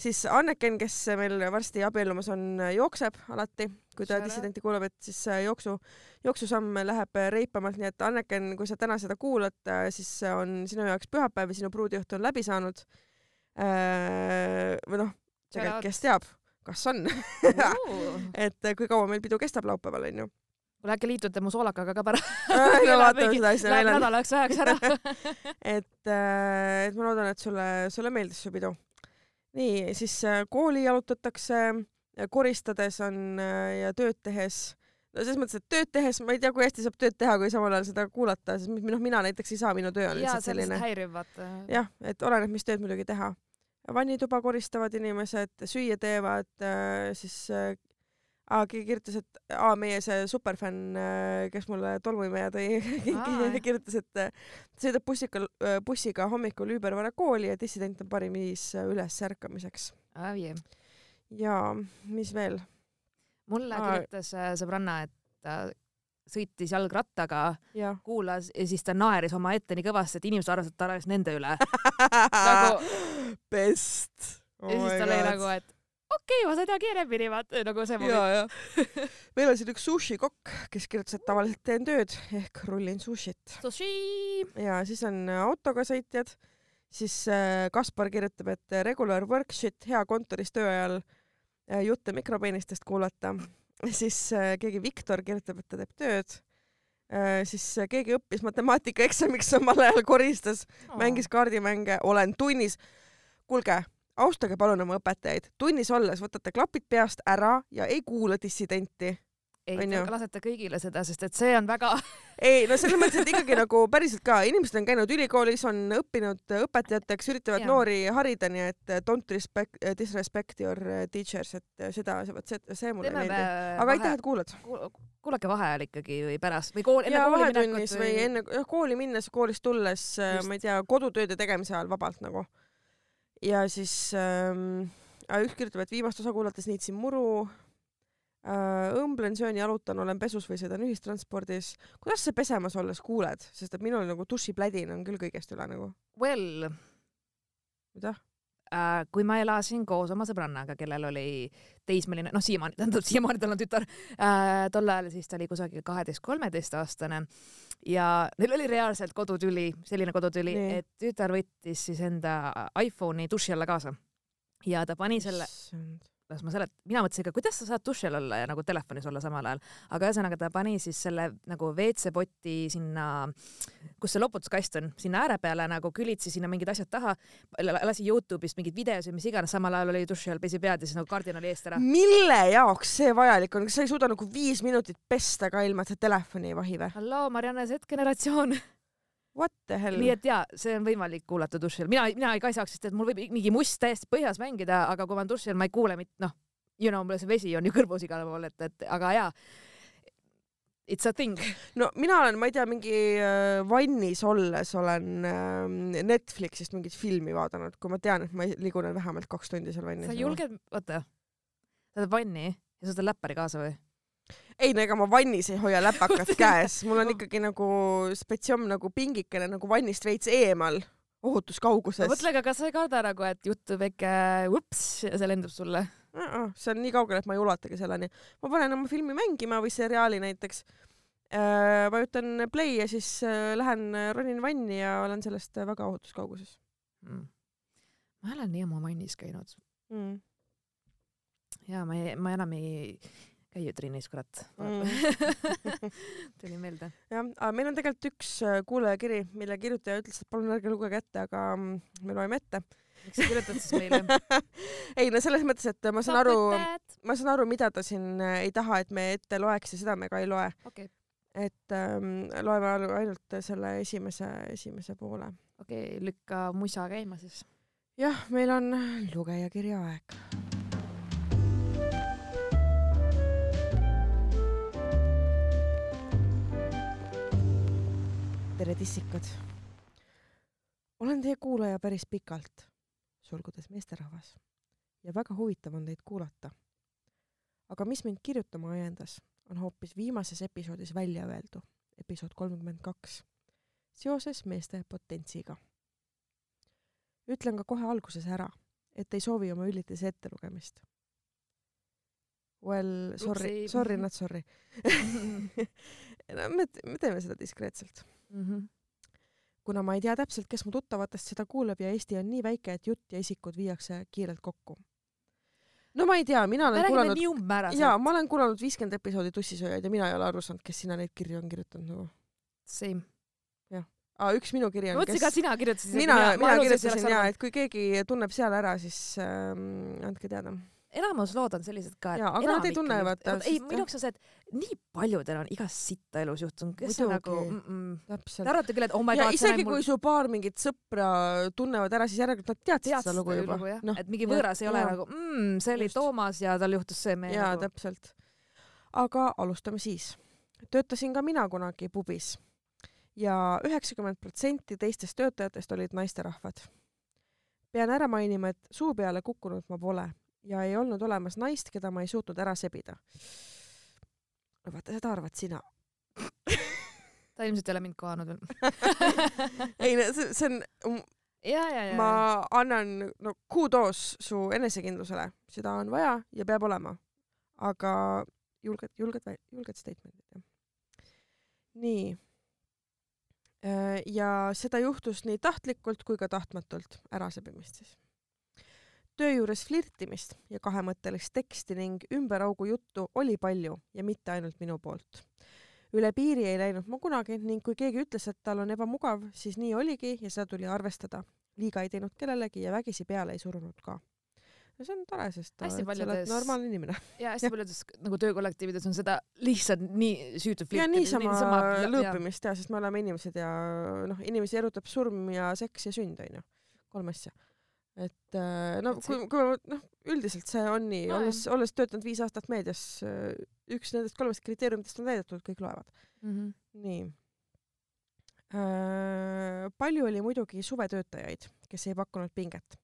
A: siis Anneken, kes meil varsti abiellumas on, jookseb alati, kui ta dissidenti kuulab, et siis äh, jooksu, jooksusamm läheb äh, reipamalt, nii et Anneken, kui sa täna seda kuulad, siis see on sinu jaoks pühapäev ja sinu pruudiõhtu on läbi saanud. või noh, kes teab, kas on, [LAUGHS] et äh, kui kaua meil pidu kestab laupäeval onju.
B: kuule äkki liitute mu soolakaga ka pärast. [LAUGHS]
A: no vaatame seda asja,
B: Läheb nädalaks ajaks ära. [LAUGHS]
A: et, et ma loodan, et sulle, sulle meeldis su pidu. nii, siis äh, kooli jalutatakse, koristades on äh, ja tööd tehes. no selles mõttes, et tööd tehes, ma ei tea, kui hästi saab tööd teha, kui samal ajal seda kuulata, sest noh, mina näiteks ei saa, minu töö on lihtsalt selline
B: häiriv, vaata.
A: jah, et oleneb, mis tööd muidugi teha. vannituba koristavad inimesed, süüa teevad, siis äh, aa, keegi kirjutas, et aa, meie see superfänn, kes mulle tolmuimeja tõi [LAUGHS] kirjutas, et äh, sõidab bussiga, bussiga hommikul üübervara kooli ja dissident on parim viis äh, ülesärkamiseks. Ja mis veel?
B: mulle
A: Aa.
B: kirjutas äh, sõbranna, et ta sõitis jalgrattaga,
A: jah.
B: kuulas ja siis ta naeris omaette nii kõvasti, et inimesed arvasid, et ta naeris nende üle. [LAUGHS] Nagu-
A: best oh.
B: ja siis ta oli nagu, et okei okay,, ma teha kiiremini, vaata nagu see
A: ja,
B: moment.
A: ja. meil on siin üks sushikokk, kes kirjutas, et tavaliselt teen tööd ehk rullin sushit
B: Sushi.
A: ja siis on äh, autoga sõitjad, siis äh, Kaspar kirjutab, et äh, regular work shit, hea kontoris töö ajal äh, jutte mikropeenistest kuulata. siis äh, keegi Viktor kirjutab, et ta teeb tööd. siis äh, keegi õppis matemaatikaeksamiks, samal ajal koristas, mängis kaardimänge, olen tunnis. kuulge, austage palun oma õpetajaid, tunnis olles võtate klapid peast ära ja ei kuula dissidenti.
B: ei,
A: ju?
B: lasete kõigile seda, sest et see on väga [LAUGHS]
A: ei no selles mõttes, et ikkagi nagu päriselt ka, inimesed on käinud ülikoolis, on õppinud õpetajateks, üritavad
B: Jaa.
A: noori harida, nii et eh, don't respect, disrespect your eh, teachers, et eh, seda, vot see, see mulle ei
B: teeme
A: meeldi.
B: me
A: aga aitäh, et kuulad.
B: kuulake vaheajal ikkagi või pärast või kool, enne
A: ja
B: kooli minekut
A: või enne jah, kooli minnes, koolist tulles, ma ei tea, kodutööde tegemise ajal vabalt nagu. ja siis ähm, üks kirjutab, et viimast osa kuulates niitsin muru. õmblen, söön, jalutan, olen pesus või sõidan ühistranspordis. kuidas sa pesemas olles kuuled, sest et minul nagu dušiplädin on küll kõigest üle nagu.
B: Well,
A: mida?
B: äh, kui ma elasin koos oma sõbrannaga, kellel oli teismeline, noh, siiamaani, tähendab siiamaani tal on tütar äh,, tol ajal siis ta oli kusagil kaheteist-kolmeteistaastane ja neil oli reaalselt kodutüli, selline kodutüli, et tütar võttis siis enda iPhone'i duši alla kaasa ja ta pani selle las ma selet-, mina mõtlesin ka, kuidas sa saad duši all olla ja nagu telefonis olla samal ajal, aga ühesõnaga ta pani siis selle nagu WC-poti sinna, kus see loputuskast on, sinna ääre peale nagu külitsi sinna mingid asjad taha, lasi Youtube'ist mingeid videosid, mis iganes, samal ajal oli duši all, pesi pead ja siis nagu kardinali eest ära.
A: mille jaoks see vajalik on, kas sa ei suuda nagu viis minutit pesta ka ilma, et sa telefoni ei vahi või?
B: halloo, Marianne, Z-generatsioon.
A: What the hell?
B: nii et jaa, see on võimalik kuulata duši all, mina, mina ei kaisaks, sest et mul võib mingi must täiesti põhjas mängida, aga kui ma olen duši all, ma ei kuule mitte, noh, you know, mul see vesi on ju kõrvus igal pool, et, et aga jaa. It's a thing.
A: no mina olen, ma ei tea, mingi äh, vannis olles olen äh, Netflixist mingit filmi vaadanud, kui ma tean, et ma ligunen vähemalt kaks tundi seal vannis.
B: sa julged, oota, sa oled vanni ja sa võtad läppari kaasa või?
A: Ei no ega ma vannis ei hoia läpakat [LAUGHS] käes, mul on ikkagi nagu spetsiom nagu pingikene nagu vannist veits eemal, ohutuskauguses.
B: mõtle, aga kas sa ei karda nagu, et juhtub väike ups ja see lendab sulle?
A: see on nii kaugel, et ma ei ulatagi selleni. ma panen oma filmi mängima või seriaali näiteks äh,, vajutan play ja siis äh, lähen äh, ronin vanni ja olen sellest äh, väga ohutuskauguses
B: mm. ma ei ole nii ammu vannis käinud
A: mm.
B: ja ma ei, ma enam ei käi ju trennis, kurat
A: Mm. [LAUGHS]
B: tuli meelde.
A: jah, aga meil on tegelikult üks äh, kuulajakiri, mille kirjutaja ütles, et palun ärge lugege ette, aga mm, me loeme ette.
B: miks sa kirjutad siis meile? [LAUGHS]
A: ei no selles mõttes, et ma saan aru, ma saan aru, mida ta siin äh, ei taha, et me ette loeks ja seda me ka ei loe.
B: okay.,
A: et ähm, loeme ainult selle esimese, esimese poole.
B: okei okay,, lükka musa käima siis.
A: jah, meil on lugejakirja aeg. Tere, tissikud. olen teie kuulaja päris pikalt, sulgudes meesterahvas, ja väga huvitav on teid kuulata. aga mis mind kirjutama ajendas, on hoopis viimases episoodis välja öeldu, episood kolmkümmend kaks, seoses meeste potentsiga ütlen ka kohe alguses ära, et ei soovi oma üllitise ettelugemist. Well, sorry, sorry, not sorry [LAUGHS] no me, me teeme seda diskreetselt.
B: Mm. -hmm.
A: kuna ma ei tea täpselt, kes mu tuttavatest seda kuulab ja Eesti on nii väike, et jutt ja isikud viiakse kiirelt kokku. no ma ei tea, mina olen kuulanud jaa, ma olen kuulanud viiskümmend episoodi Tussisööjaid ja mina ei ole aru saanud, kes sinna neid kirju on kirjutanud nagu.
B: Same.
A: aa, üks minu kiri
B: ma
A: on,
B: mõtlesin ka, sina kirjutasid.
A: mina, mina kirjutasin jaa, et kui keegi tunneb seal ära, siis ähm, andke teada.
B: Enamus lood on sellised ka, et
A: Jaa, aga nad ei tunne, vaata,
B: ei, minu jaoks on see, et nii paljudel on igas sitta elus juhtunud, kes on
A: Muidugi.
B: nagu mm -mm. Te arvate küll, et oh my
A: ja
B: god,
A: isegi kui su paar mingit sõpra tunnevad ära, siis järelikult nad teadsid
B: tead
A: seda lugu juba.
B: noh, et mingi võõras ei ole
A: jaa.
B: nagu mm, see oli
A: Just.
B: Toomas ja tal juhtus see mees
A: jaa,
B: nagu.
A: täpselt. aga alustame siis. töötasin ka mina kunagi pubis ja üheksakümmend protsenti teistest töötajatest olid naisterahvad. pean ära mainima, et suu peale kukkunud ma pole ja ei olnud olemas naist, keda ma ei suutnud ära sebida. no vaata, seda arvad sina. [LAUGHS]
B: ta ilmselt ei ole mind kohanud veel [LAUGHS]
A: ei no see, see on, ma annan no kuudoos su enesekindlusele, seda on vaja ja peab olema. aga julged, julged, julged statement'id jah. nii. ja seda juhtus nii tahtlikult kui ka tahtmatult, ärasebimist siis. Töö juures flirtimist ja kahemõttelist teksti ning ümberaugu juttu oli palju ja mitte ainult minu poolt. üle piiri ei läinud ma kunagi ning kui keegi ütles, et tal on ebamugav, siis nii oligi ja seda tuli arvestada. liiga ei teinud kellelegi ja vägisi peale ei surunud ka. no see on tore, sest et sa oled normaalne inimene. [LAUGHS]
B: ja hästi paljudes nagu töökollektiivides on seda lihtsalt nii süütu
A: ja niisama
B: ja-
A: lõõpimist ja, sest me oleme inimesed ja noh, inimesi erutab surm ja seks ja sünd onju, kolm asja. Et äh, no
B: Et see-
A: kui, kui ma noh, üldiselt see on nii
B: No
A: olles, olles töötanud viis aastat meedias, üks nendest kolmest kriteeriumitest on täidetud, kõik loevad.
B: mm. -hmm.
A: nii äh,. palju oli muidugi suvetöötajaid, kes ei pakkunud pinget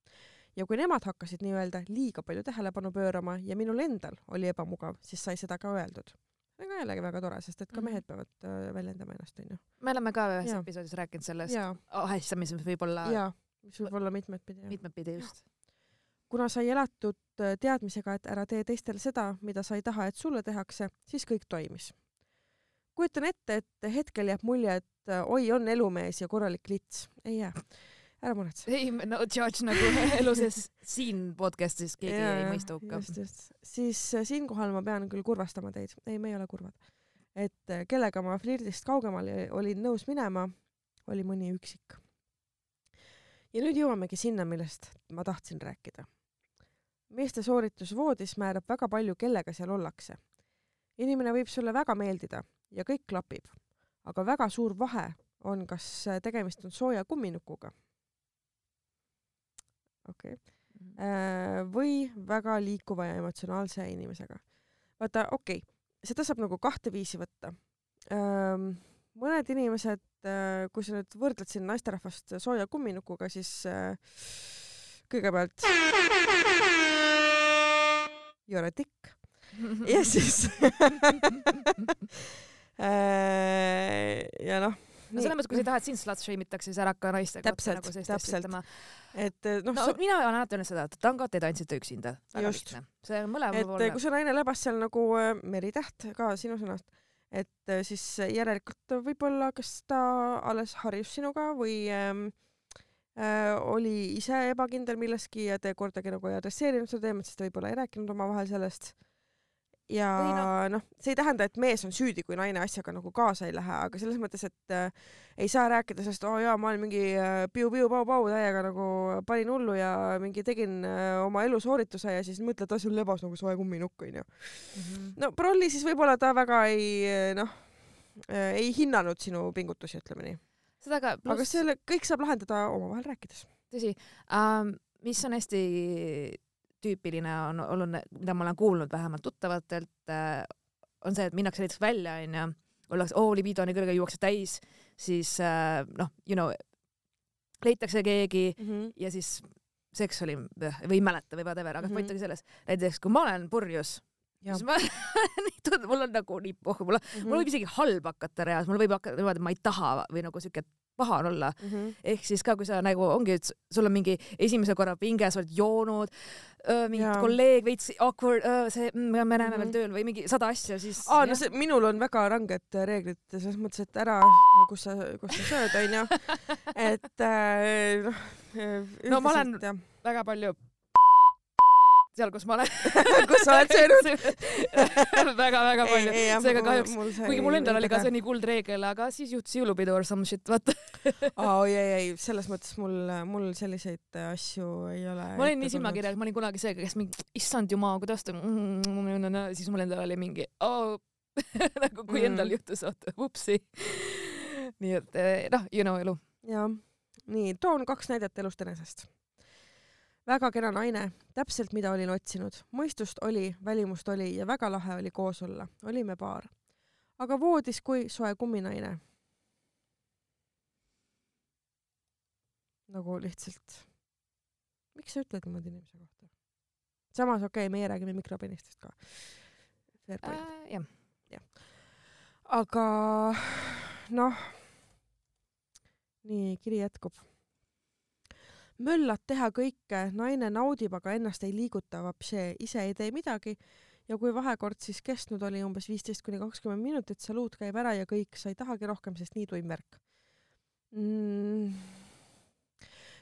A: ja kui nemad hakkasid nii-öelda liiga palju tähelepanu pöörama ja minul endal oli ebamugav, siis sai seda ka öeldud. ka jällegi väga tore, sest et ka
B: Mhm.
A: mehed peavad äh, väljendama ennast, onju.
B: me oleme ka ühes
A: Jaa.
B: episoodis rääkinud sellest ahistamisest võib olla
A: jaa, mis võib olla mitmetpidi jah.
B: mitmetpidi just
A: kuna sai elatud äh, teadmisega, et ära tee teistele seda, mida sa ei taha, et sulle tehakse, siis kõik toimis. kujutan ette, et hetkel jääb mulje, et äh, oi, on elumees ja korralik lits. ei jää. ära muretse.
B: ei, no judge nagu [LAUGHS] elu sees siin podcast'is keegi
A: Jaa,
B: ei mõista hukka.
A: just, just. siis äh, siinkohal ma pean küll kurvastama teid. ei, me ei ole kurvad. et kellega ma flirdist kaugemale olin nõus minema, oli mõni üksik. Ja nüüd jõuamegi sinna, millest ma tahtsin rääkida. meeste sooritus voodis määrab väga palju, kellega seal ollakse. inimene võib sulle väga meeldida ja kõik klapib, aga väga suur vahe on, kas tegemist on sooja kumminukuga. okei okay Äh, või väga liikuva ja emotsionaalse inimesega. vaata, okei okay,, seda saab nagu kahte viisi võtta. mõned inimesed, kui sa nüüd võrdled siin naisterahvast sooja kumminukuga, siis äh, kõigepealt you are a dick ja [LAUGHS] siis [LAUGHS] äh, ja noh,
B: no selles mõttes, kui sa ei taha, et sind slut shame itakse, siis ära hakka naistega nagu sellist
A: täpselt.
B: ütlema.
A: et noh
B: no
A: sa-
B: mina olen alati öelnud seda, et tangot ei tantsita üksinda.
A: Just.
B: see on mõlema
A: et
B: poolne
A: kui. see naine lebas seal nagu äh, meritäht ka sinu sõnast, et äh, siis järelikult võib-olla kas ta alles harjus sinuga või ähm, äh, oli ise ebakindel milleski ja te kordagi nagu ei adresseerinud seda teemat, sest te võib-olla ei rääkinud omavahel sellest. Ja
B: Või no-
A: noh, see ei tähenda, et mees on süüdi, kui naine asjaga nagu kaasa ei lähe, aga selles mõttes, et äh, ei saa rääkida sellest, oo oh, jaa, ma olen mingi äh, piu-piu-pau-pau täiega nagu panin hullu ja mingi tegin äh, oma elusoorituse ja siis mõtled, et sul lebas nagu soe kumminukk onju.
B: Mhm.
A: no prolli siis võib-olla ta väga ei noh, ei hinnanud sinu pingutusi, ütleme nii.
B: seda ka,
A: aga
B: pluss
A: selle kõik saab lahendada omavahel rääkides.
B: tõsi ähm,, mis on hästi tüüpiline on olnud, mida ma olen kuulnud vähemalt tuttavatelt äh,, on see, et minnakse näiteks välja onju, ollakse, oo libido on nii kõrge, juuakse täis, siis äh, noh, you know, leitakse keegi ja siis seks oli või ei mäleta või whatever, aga
A: Mhm.
B: point oli selles, näiteks kui ma olen purjus, siis ma [LAUGHS] mul on nagu nii pohhu, mul on,
A: Mhm.
B: mul võib isegi halb hakata reaalselt, mul võib hakata niimoodi, et ma ei taha või nagu siuke paha on olla. ehk siis ka, kui sa nagu ongi, et sul on mingi esimese korra pinge, sa oled joonud, mingi kolleeg veits awkward, see, me näeme
A: Mhm.
B: veel tööl või mingi sada asja, siis
A: aa, no see, minul on väga ranged reeglid selles mõttes, et ära, kus sa, kus sa sööd, onju. [LAUGHS] et äh, noh.
B: No ma olen- väga palju seal, kus ma olen [LAUGHS]
A: kus sa oled söönud? [LAUGHS]
B: väga-väga palju, seega kahjuks,
A: kuigi
B: mul endal oli ka see nii kuldreegel, aga siis juhtus jõulupidu or some shit, vaata. [LAUGHS]
A: aa, oi ei, ei, selles mõttes mul, mul selliseid asju ei ole.
B: ma olin nii silmakirjalik, ma olin kunagi see, kes mingi, issand jumal, kuidas ta, siis mul endal oli mingi oh., nagu kui
A: Mm.
B: endal juhtus, oota, vupsi. nii et noh, you know elu.
A: jah, nii toon kaks näidet elust enesest. Väga kena naine, täpselt mida olin otsinud, mõistust oli, välimust oli ja väga lahe oli koos olla, olime paar. aga voodis kui soe kumminaine. nagu lihtsalt, miks sa ütled niimoodi inimese kohta? samas okei okay,, meie räägime mikropenistest ka. Fair point.
B: Äh, jah,
A: aga noh, nii kiri jätkub. Möllad teha kõike, naine naudib, aga ennast ei liiguta, ise ei tee midagi ja kui vahekord siis kestnud oli umbes viisteist kuni kakskümmend minutit, saluut käib ära ja kõik, sa ei tahagi rohkem, sest nii tuim värk mm,.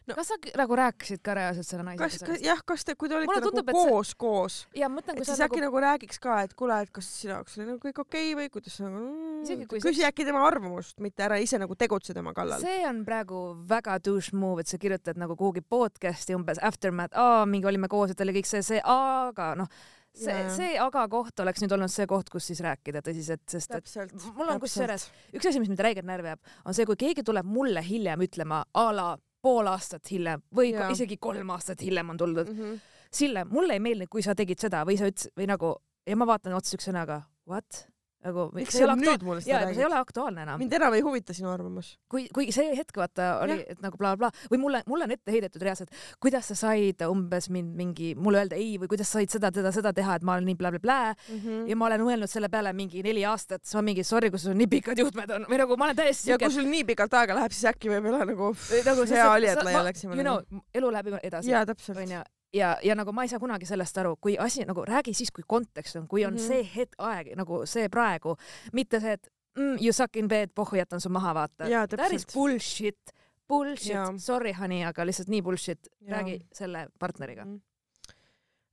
A: No,
B: kas sa nagu rääkisid ka reaalselt selle naisega
A: kas
B: sellest?
A: jah, kas te, kui te olite nagu
B: tundub, et see-
A: koos, koos,
B: ja ma mõtlen,
A: et
B: kui sa nagu
A: äkki nagu räägiks ka, et kuule, et kas sinu jaoks oli nagu kõik okei okay või kuidas sa nagu
B: kui
A: küsi
B: seks-
A: äkki tema arvamust, mitte ära ise nagu tegutse tema kallal.
B: see on praegu väga douche move, et sa kirjutad nagu kuhugi podcast'i umbes aftermath, aa, mingi olime koos, et oli kõik see, see, aga noh, see see aga koht oleks nüüd olnud see koht, kus siis rääkida tõsiselt, sest et
A: täpselt.
B: mul on kusjuures üks asi, mis mind räigelt närvi ajab, on see, kui keegi tuleb mulle hiljem ütlema a la pool aastat hiljem või ka isegi kolm aastat hiljem on tuldud.
A: mm. -hmm.
B: Sille, mulle ei meeldinud, kui sa tegid seda või sa ütlesid või nagu ja ma vaatan otsa siukse sõnaga what nagu
A: miks
B: see ei ole
A: nüüd mulle
B: ja
A: seda
B: see ei
A: räägid?
B: ole aktuaalne enam.
A: mind enam ei huvita sinu arvamus.
B: kui, kuigi see hetk vaata oli, et nagu blablabla bla, või mulle, mulle on ette heidetud reaalselt, kuidas sa said umbes mind mingi, mulle öelda ei või kuidas sa said seda, seda, seda teha, et ma olen nii blablabla
A: Mm -hmm.
B: ja ma olen mõelnud selle peale mingi neli aastat, siis ma mingi sorry, kui sul nii pikad juhtmed on või nagu ma olen täiesti
A: ja kui sul nii pikalt aega läheb, siis äkki võib-olla nagu
B: nagu
A: hea oli, et laiali läksime.
B: you know, elu läheb edasi,
A: jaa, täpselt.
B: onju. ja, ja nagu ma ei saa kunagi sellest aru, kui asi nagu räägi siis, kui kontekst on, kui on mm. -hmm. see hetk, aeg nagu see praegu, mitte see, et mm, you suck in bed, pohhu jätan su maha, vaata. That is bullshit, bullshit sorry honey, aga lihtsalt nii bullshit, räägi selle partneriga.
A: Mhm.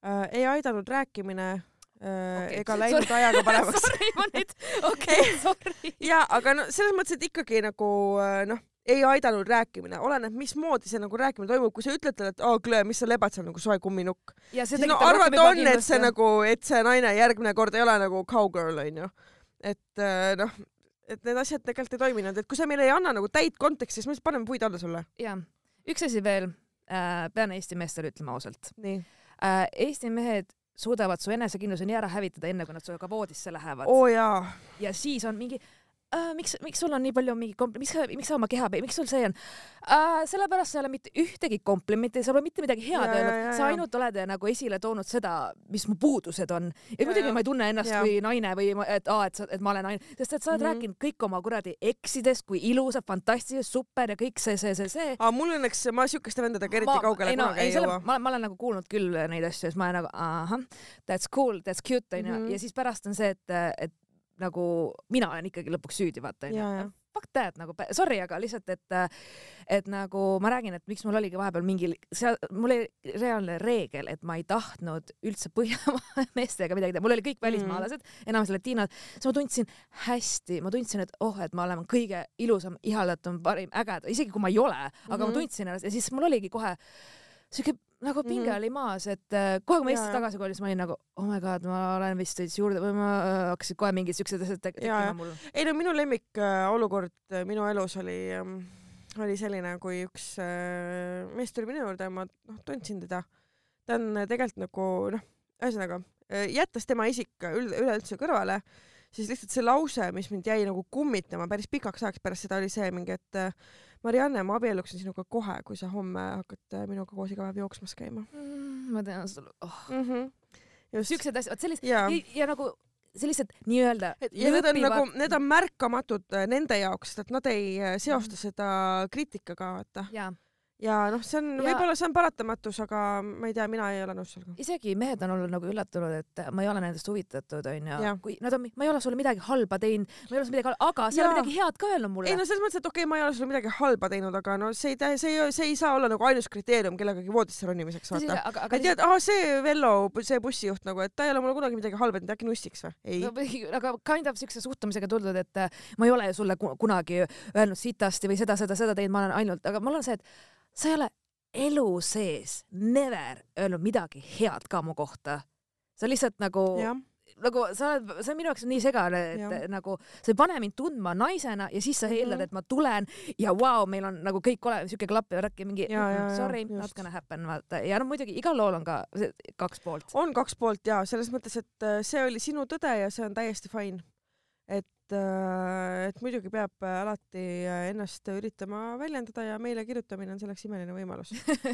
A: äh, ei aidanud rääkimine äh, okay. ega [LAUGHS] läinud ajaga paremaks. [LAUGHS]
B: sorry, ma nüüd, [LAUGHS] okei, sorry.
A: ja aga no selles mõttes, et ikkagi nagu äh, noh, ei aidanud rääkimine, oleneb, mismoodi see nagu rääkimine toimub, kui sa ütled talle, et aa, Klõ, mis sa lebad seal nagu soe kumminukk, siis no arvata on, et see nagu, et see naine järgmine kord ei ole nagu cowgirl onju, et äh, noh, et need asjad tegelikult ei toiminud, et kui sa meile ei anna nagu täit konteksti, siis me paneme puid alla sulle.
B: ja üks asi veel äh,, pean Eesti meestele ütlema ausalt. Äh,. Eesti mehed suudavad su enesekindluse nii ära hävitada, enne kui nad sinuga voodisse lähevad.
A: Oo jaa,
B: ja siis on mingi äh, miks, miks sul on nii palju mingi kompl-, miks sa, miks sa oma keha, miks sul see on äh,? sellepärast sa ei ole mitte ühtegi komplimenti, sa pole mitte midagi head öelnud, sa ainult oled nagu esile toonud seda, mis mu puudused on. Ja, muidugi ma ei tunne ennast
A: Ja.
B: kui naine või et aa, et sa, et ma olen naine, sest et sa oled
A: Mhm.
B: rääkinud kõik oma kuradi eksidest, kui ilusad, fantastilised, super ja kõik see, see, see, see
A: aga mul õnneks, ma siukeste vendadega eriti
B: Ma-
A: kaugele
B: ei no,
A: kunagi
B: ei,
A: jõua.
B: ma, ma olen nagu kuulnud küll neid asju ja siis ma olen nagu ahah, that's cool, that's cute onju
A: Mhm.
B: ja siis pärast on see, et, et nagu mina olen ikkagi lõpuks süüdi, vaata onju. Fuck that nagu, sorry, aga lihtsalt, et, et nagu ma räägin, et miks mul oligi vahepeal mingi, seal mul oli reaalne reegel, et ma ei tahtnud üldse [LAUGHS] Põhjamaa meestega midagi teha, mul oli kõik
A: Mhm.
B: välismaalased mm., enamus latiinod, siis ma tundsin hästi, ma tundsin, et oh, et ma olen kõige ilusam, ihaldatum, parim, ägedam, isegi kui ma ei ole, aga mm -hmm.
A: Mhm.
B: ma tundsin ennast ja siis mul oligi kohe siuke nagu pinge
A: Mhm.
B: oli maas, et äh, kohe kui ma
A: jah.
B: tagasi siis ma olin nagu oh my god, ma olen vist veits juurde või ma äh, hakkasid kohe mingid siuksed asjad tekkima mul.
A: ei no minu lemmik äh, olukord äh, minu elus oli ähm, oli selline, kui üks äh, mees tuli minu juurde ja ma noh tundsin teda. ta on äh, tegelikult nagu noh, ühesõnaga äh, jättes tema isik üld, üleüldse kõrvale, siis lihtsalt see lause, mis mind jäi nagu kummitama päris pikaks ajaks pärast seda oli see mingi, et äh, Marianne, ma abielluksin sinuga kohe, kui sa homme hakkad äh, minuga koos iga päev jooksmas käima
B: ma tean seda oh.,
A: mm. -hmm.
B: siuksed asjad, vot sellised
A: ja,
B: ja, ja nagu sellised nii-öelda
A: ja need on nagu, need on märkamatud äh, nende jaoks, et nad ei äh, seosta seda kriitikaga, vaata.
B: Ja
A: noh, see on
B: Ja-
A: võib-olla see on paratamatus, aga ma ei tea, mina ei ole nõus sellega.
B: isegi mehed on olnud nagu üllatunud, et ma ei ole nendest huvitatud, onju kui nad on, ma ei ole sulle midagi halba teinud, ma ei ole sulle midagi halba, aga sa ei ole midagi head ka öelnud mulle
A: ei. no selles mõttes, et okei okay,, ma ei ole sulle midagi halba teinud, aga no see ei see ei, see ei saa olla nagu ainus kriteerium kellegagi voodisse ronimiseks, vaata.
B: aga,
A: et tead, aa see Vello, see bussijuht nagu, et ta ei ole mulle kunagi midagi halba teinud, äkki nussiks või? ei
B: no,. [LAUGHS] aga kind of siukse suhtumisega tuldud, et äh, ma ei ole sulle ku- kunagi öelnud sitasti või seda, seda, seda teinud, ma olen ainult, aga mul on see, et sa ei ole elu sees never öelnud midagi head ka mu kohta. sa lihtsalt nagu,
A: jah,
B: nagu sa oled, see on minu jaoks nii segane, et ja. nagu sa ei pane mind tundma naisena ja siis sa
A: Mhm.
B: eeldad, et ma tulen ja vau wow,, meil on nagu kõik ole siuke klapp ja värk ja mingi
A: Ja, ja, ja,
B: sorry, gonna happen, vaata ja no muidugi igal lool on ka kaks poolt.
A: on kaks poolt ja selles mõttes, et äh, see oli sinu tõde ja see on täiesti fine. et, et muidugi peab äh, alati äh, ennast üritama väljendada ja meile kirjutamine on selleks imeline võimalus.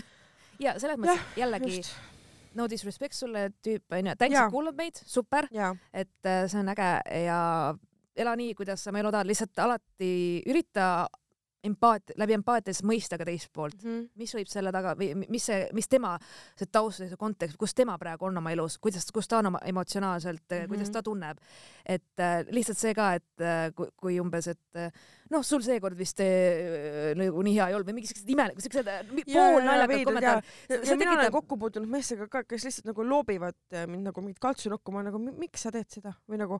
A: [LAUGHS]
B: ja selles mõttes jällegi
A: just,
B: no disrespect sulle tüüp onju,
A: Jaa.
B: et kuulad meid, super,
A: ja,
B: et äh, see on äge ja ela nii, kuidas sa elu tahad, lihtsalt alati ürita empaat-, läbi empaatia siis mõista ka teist poolt. mis võib selle taga või mi- mis see, mis tema see taust või see kontekst, kus tema praegu on oma elus, kuidas, kus ta on oma emotsionaalselt mm, -hmm. kuidas ta tunneb. et äh, lihtsalt see ka, et äh, kui, kui umbes, et äh, noh, sul seekord vist äh, nagu nii hea ei olnud või mingi siuksed imelikud, siuksed äh, poolnaljakad kommentaarid.
A: ja, mina olen
B: tekitab-
A: kokku puutunud meestega ka, kes lihtsalt nagu loobivad äh, mind nagu mingit kaltsunokku, ma nagu "Mi- miks sa teed seda või nagu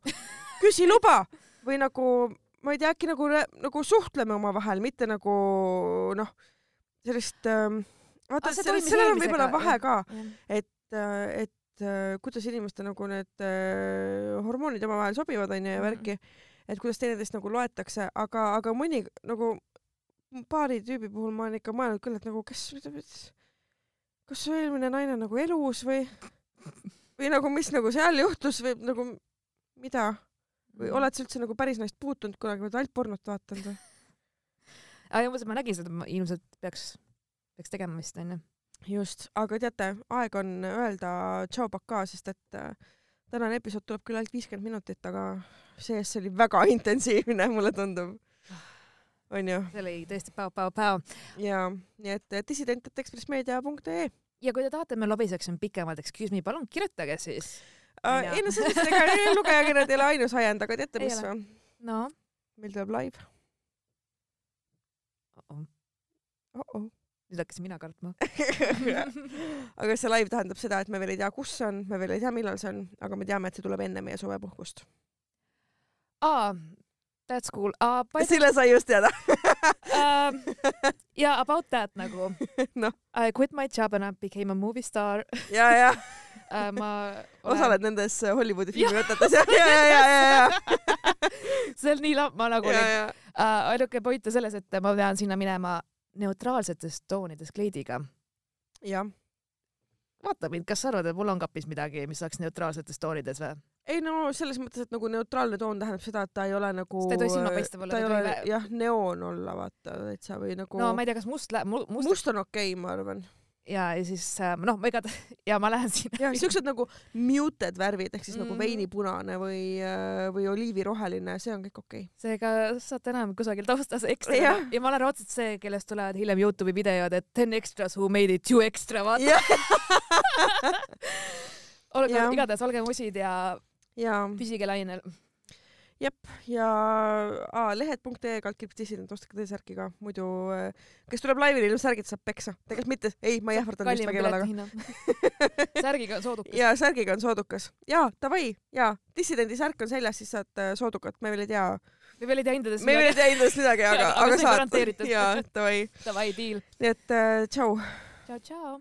A: küsi luba või nagu ma ei tea, äkki nagu, nagu suhtleme omavahel, mitte nagu noh, sellist ähm, vaata
B: Ah,,
A: sellel, on võib-olla vahe ka, et, et äh, kuidas inimeste nagu need äh, hormoonid omavahel sobivad onju ja
B: Mhm.
A: värki, et kuidas teineteist nagu loetakse, aga, aga mõni nagu paari tüübi puhul ma olen ikka mõelnud küll, et nagu kes, kas su eelmine naine nagu elus või, või nagu mis nagu seal juhtus või nagu mida või oled sa üldse nagu päris naist puutunud kunagi oled ainult pornot vaadanud või?
B: aga ja ma nägin seda, ma ilmselt peaks, peaks tegema vist onju.
A: just, aga teate, aeg on öelda tšau pakaa, sest et äh, tänane episood tuleb küll ainult viiskümmend minutit, aga see-eest see oli väga [LAUGHS] intensiivne, mulle tundub. onju,
B: see oli tõesti päo, päo, päo.
A: ja nii et dissident.ekspressmeedia.ee
B: ja kui te tahate, et me lobiseksime pikemalt, excuse me, palun kirjutage siis.
A: Ei no selles mõttes, ega lugejakirjad ei ole ainus ajend, aga teate, mis või?
B: no
A: meil tuleb live
B: oh,,
A: oh. -oh.
B: nüüd hakkasin mina kartma. [LAUGHS]
A: aga see live tähendab seda, et me veel ei tea, kus see on, me veel ei tea, millal see on, aga me teame, et see tuleb enne meie suvepuhkust.
B: aa, that's cool uh,. By the
A: Sille sai just teada.
B: um, yeah, about that nagu [LAUGHS]
A: Noh.
B: I quit my job and I became a movie star
A: ja, ja
B: uh. [LAUGHS] ma
A: osaled nendes Hollywoodi filmivõtetes ja, [LAUGHS] ja, ja, ja, ja,
B: see on nii lamma nagu
A: ja,
B: olin
A: ja,
B: uh,. ainuke point on selles, et ma pean sinna minema neutraalsetes toonides kleidiga.
A: jah.
B: Vaata mind, kas sa arvad, et mul on kapis midagi, mis oleks neutraalsetes toonides või?
A: ei no selles mõttes, et nagu neutraalne toon tähendab seda, et ta ei ole nagu
B: ta ei tohi silmapaistev olla,
A: ta ei
B: ta ei
A: ole jah, neoon olla vaata täitsa või nagu
B: no ma ei tea, kas must läheb, must, must
A: on okei okay,, ma arvan.
B: ja, ja siis äh, noh, ma igatahes ja ma lähen sinna.
A: jah, siuksed nagu muted värvid ehk siis mm. nagu veinipunane või, või oliiviroheline, see on kõik okei okay..
B: seega saate enam kusagil taustas ekstra
A: Jah.
B: ja ma olen raudselt see, kellest tulevad hiljem Youtube'i videod, et ten extras who made it too extra, vaata. [LAUGHS] [LAUGHS] olge igatahes olge musid ja
A: ja
B: püsige lainel.
A: jep ja aa, lehed.ee kaldkriips dissident, ostke T-särki ka, muidu äh, kes tuleb laivile ilma särgita, saab peksa. tegelikult mitte, ei, ma ei ähvardanud vist vägivallaga.
B: särgiga on soodukas.
A: ja särgiga on soodukas. jaa, davai, jaa, dissidendi särk on seljas, siis saad äh, soodukat, me veel ei tea.
B: me veel ei tea hindadest
A: me veel ei tea hindadest midagi, aga, [LAUGHS]
B: Aga
A: aga saad jaa, davai.
B: Davai, deal.
A: nii et äh, tšau.
B: tšau, tšau.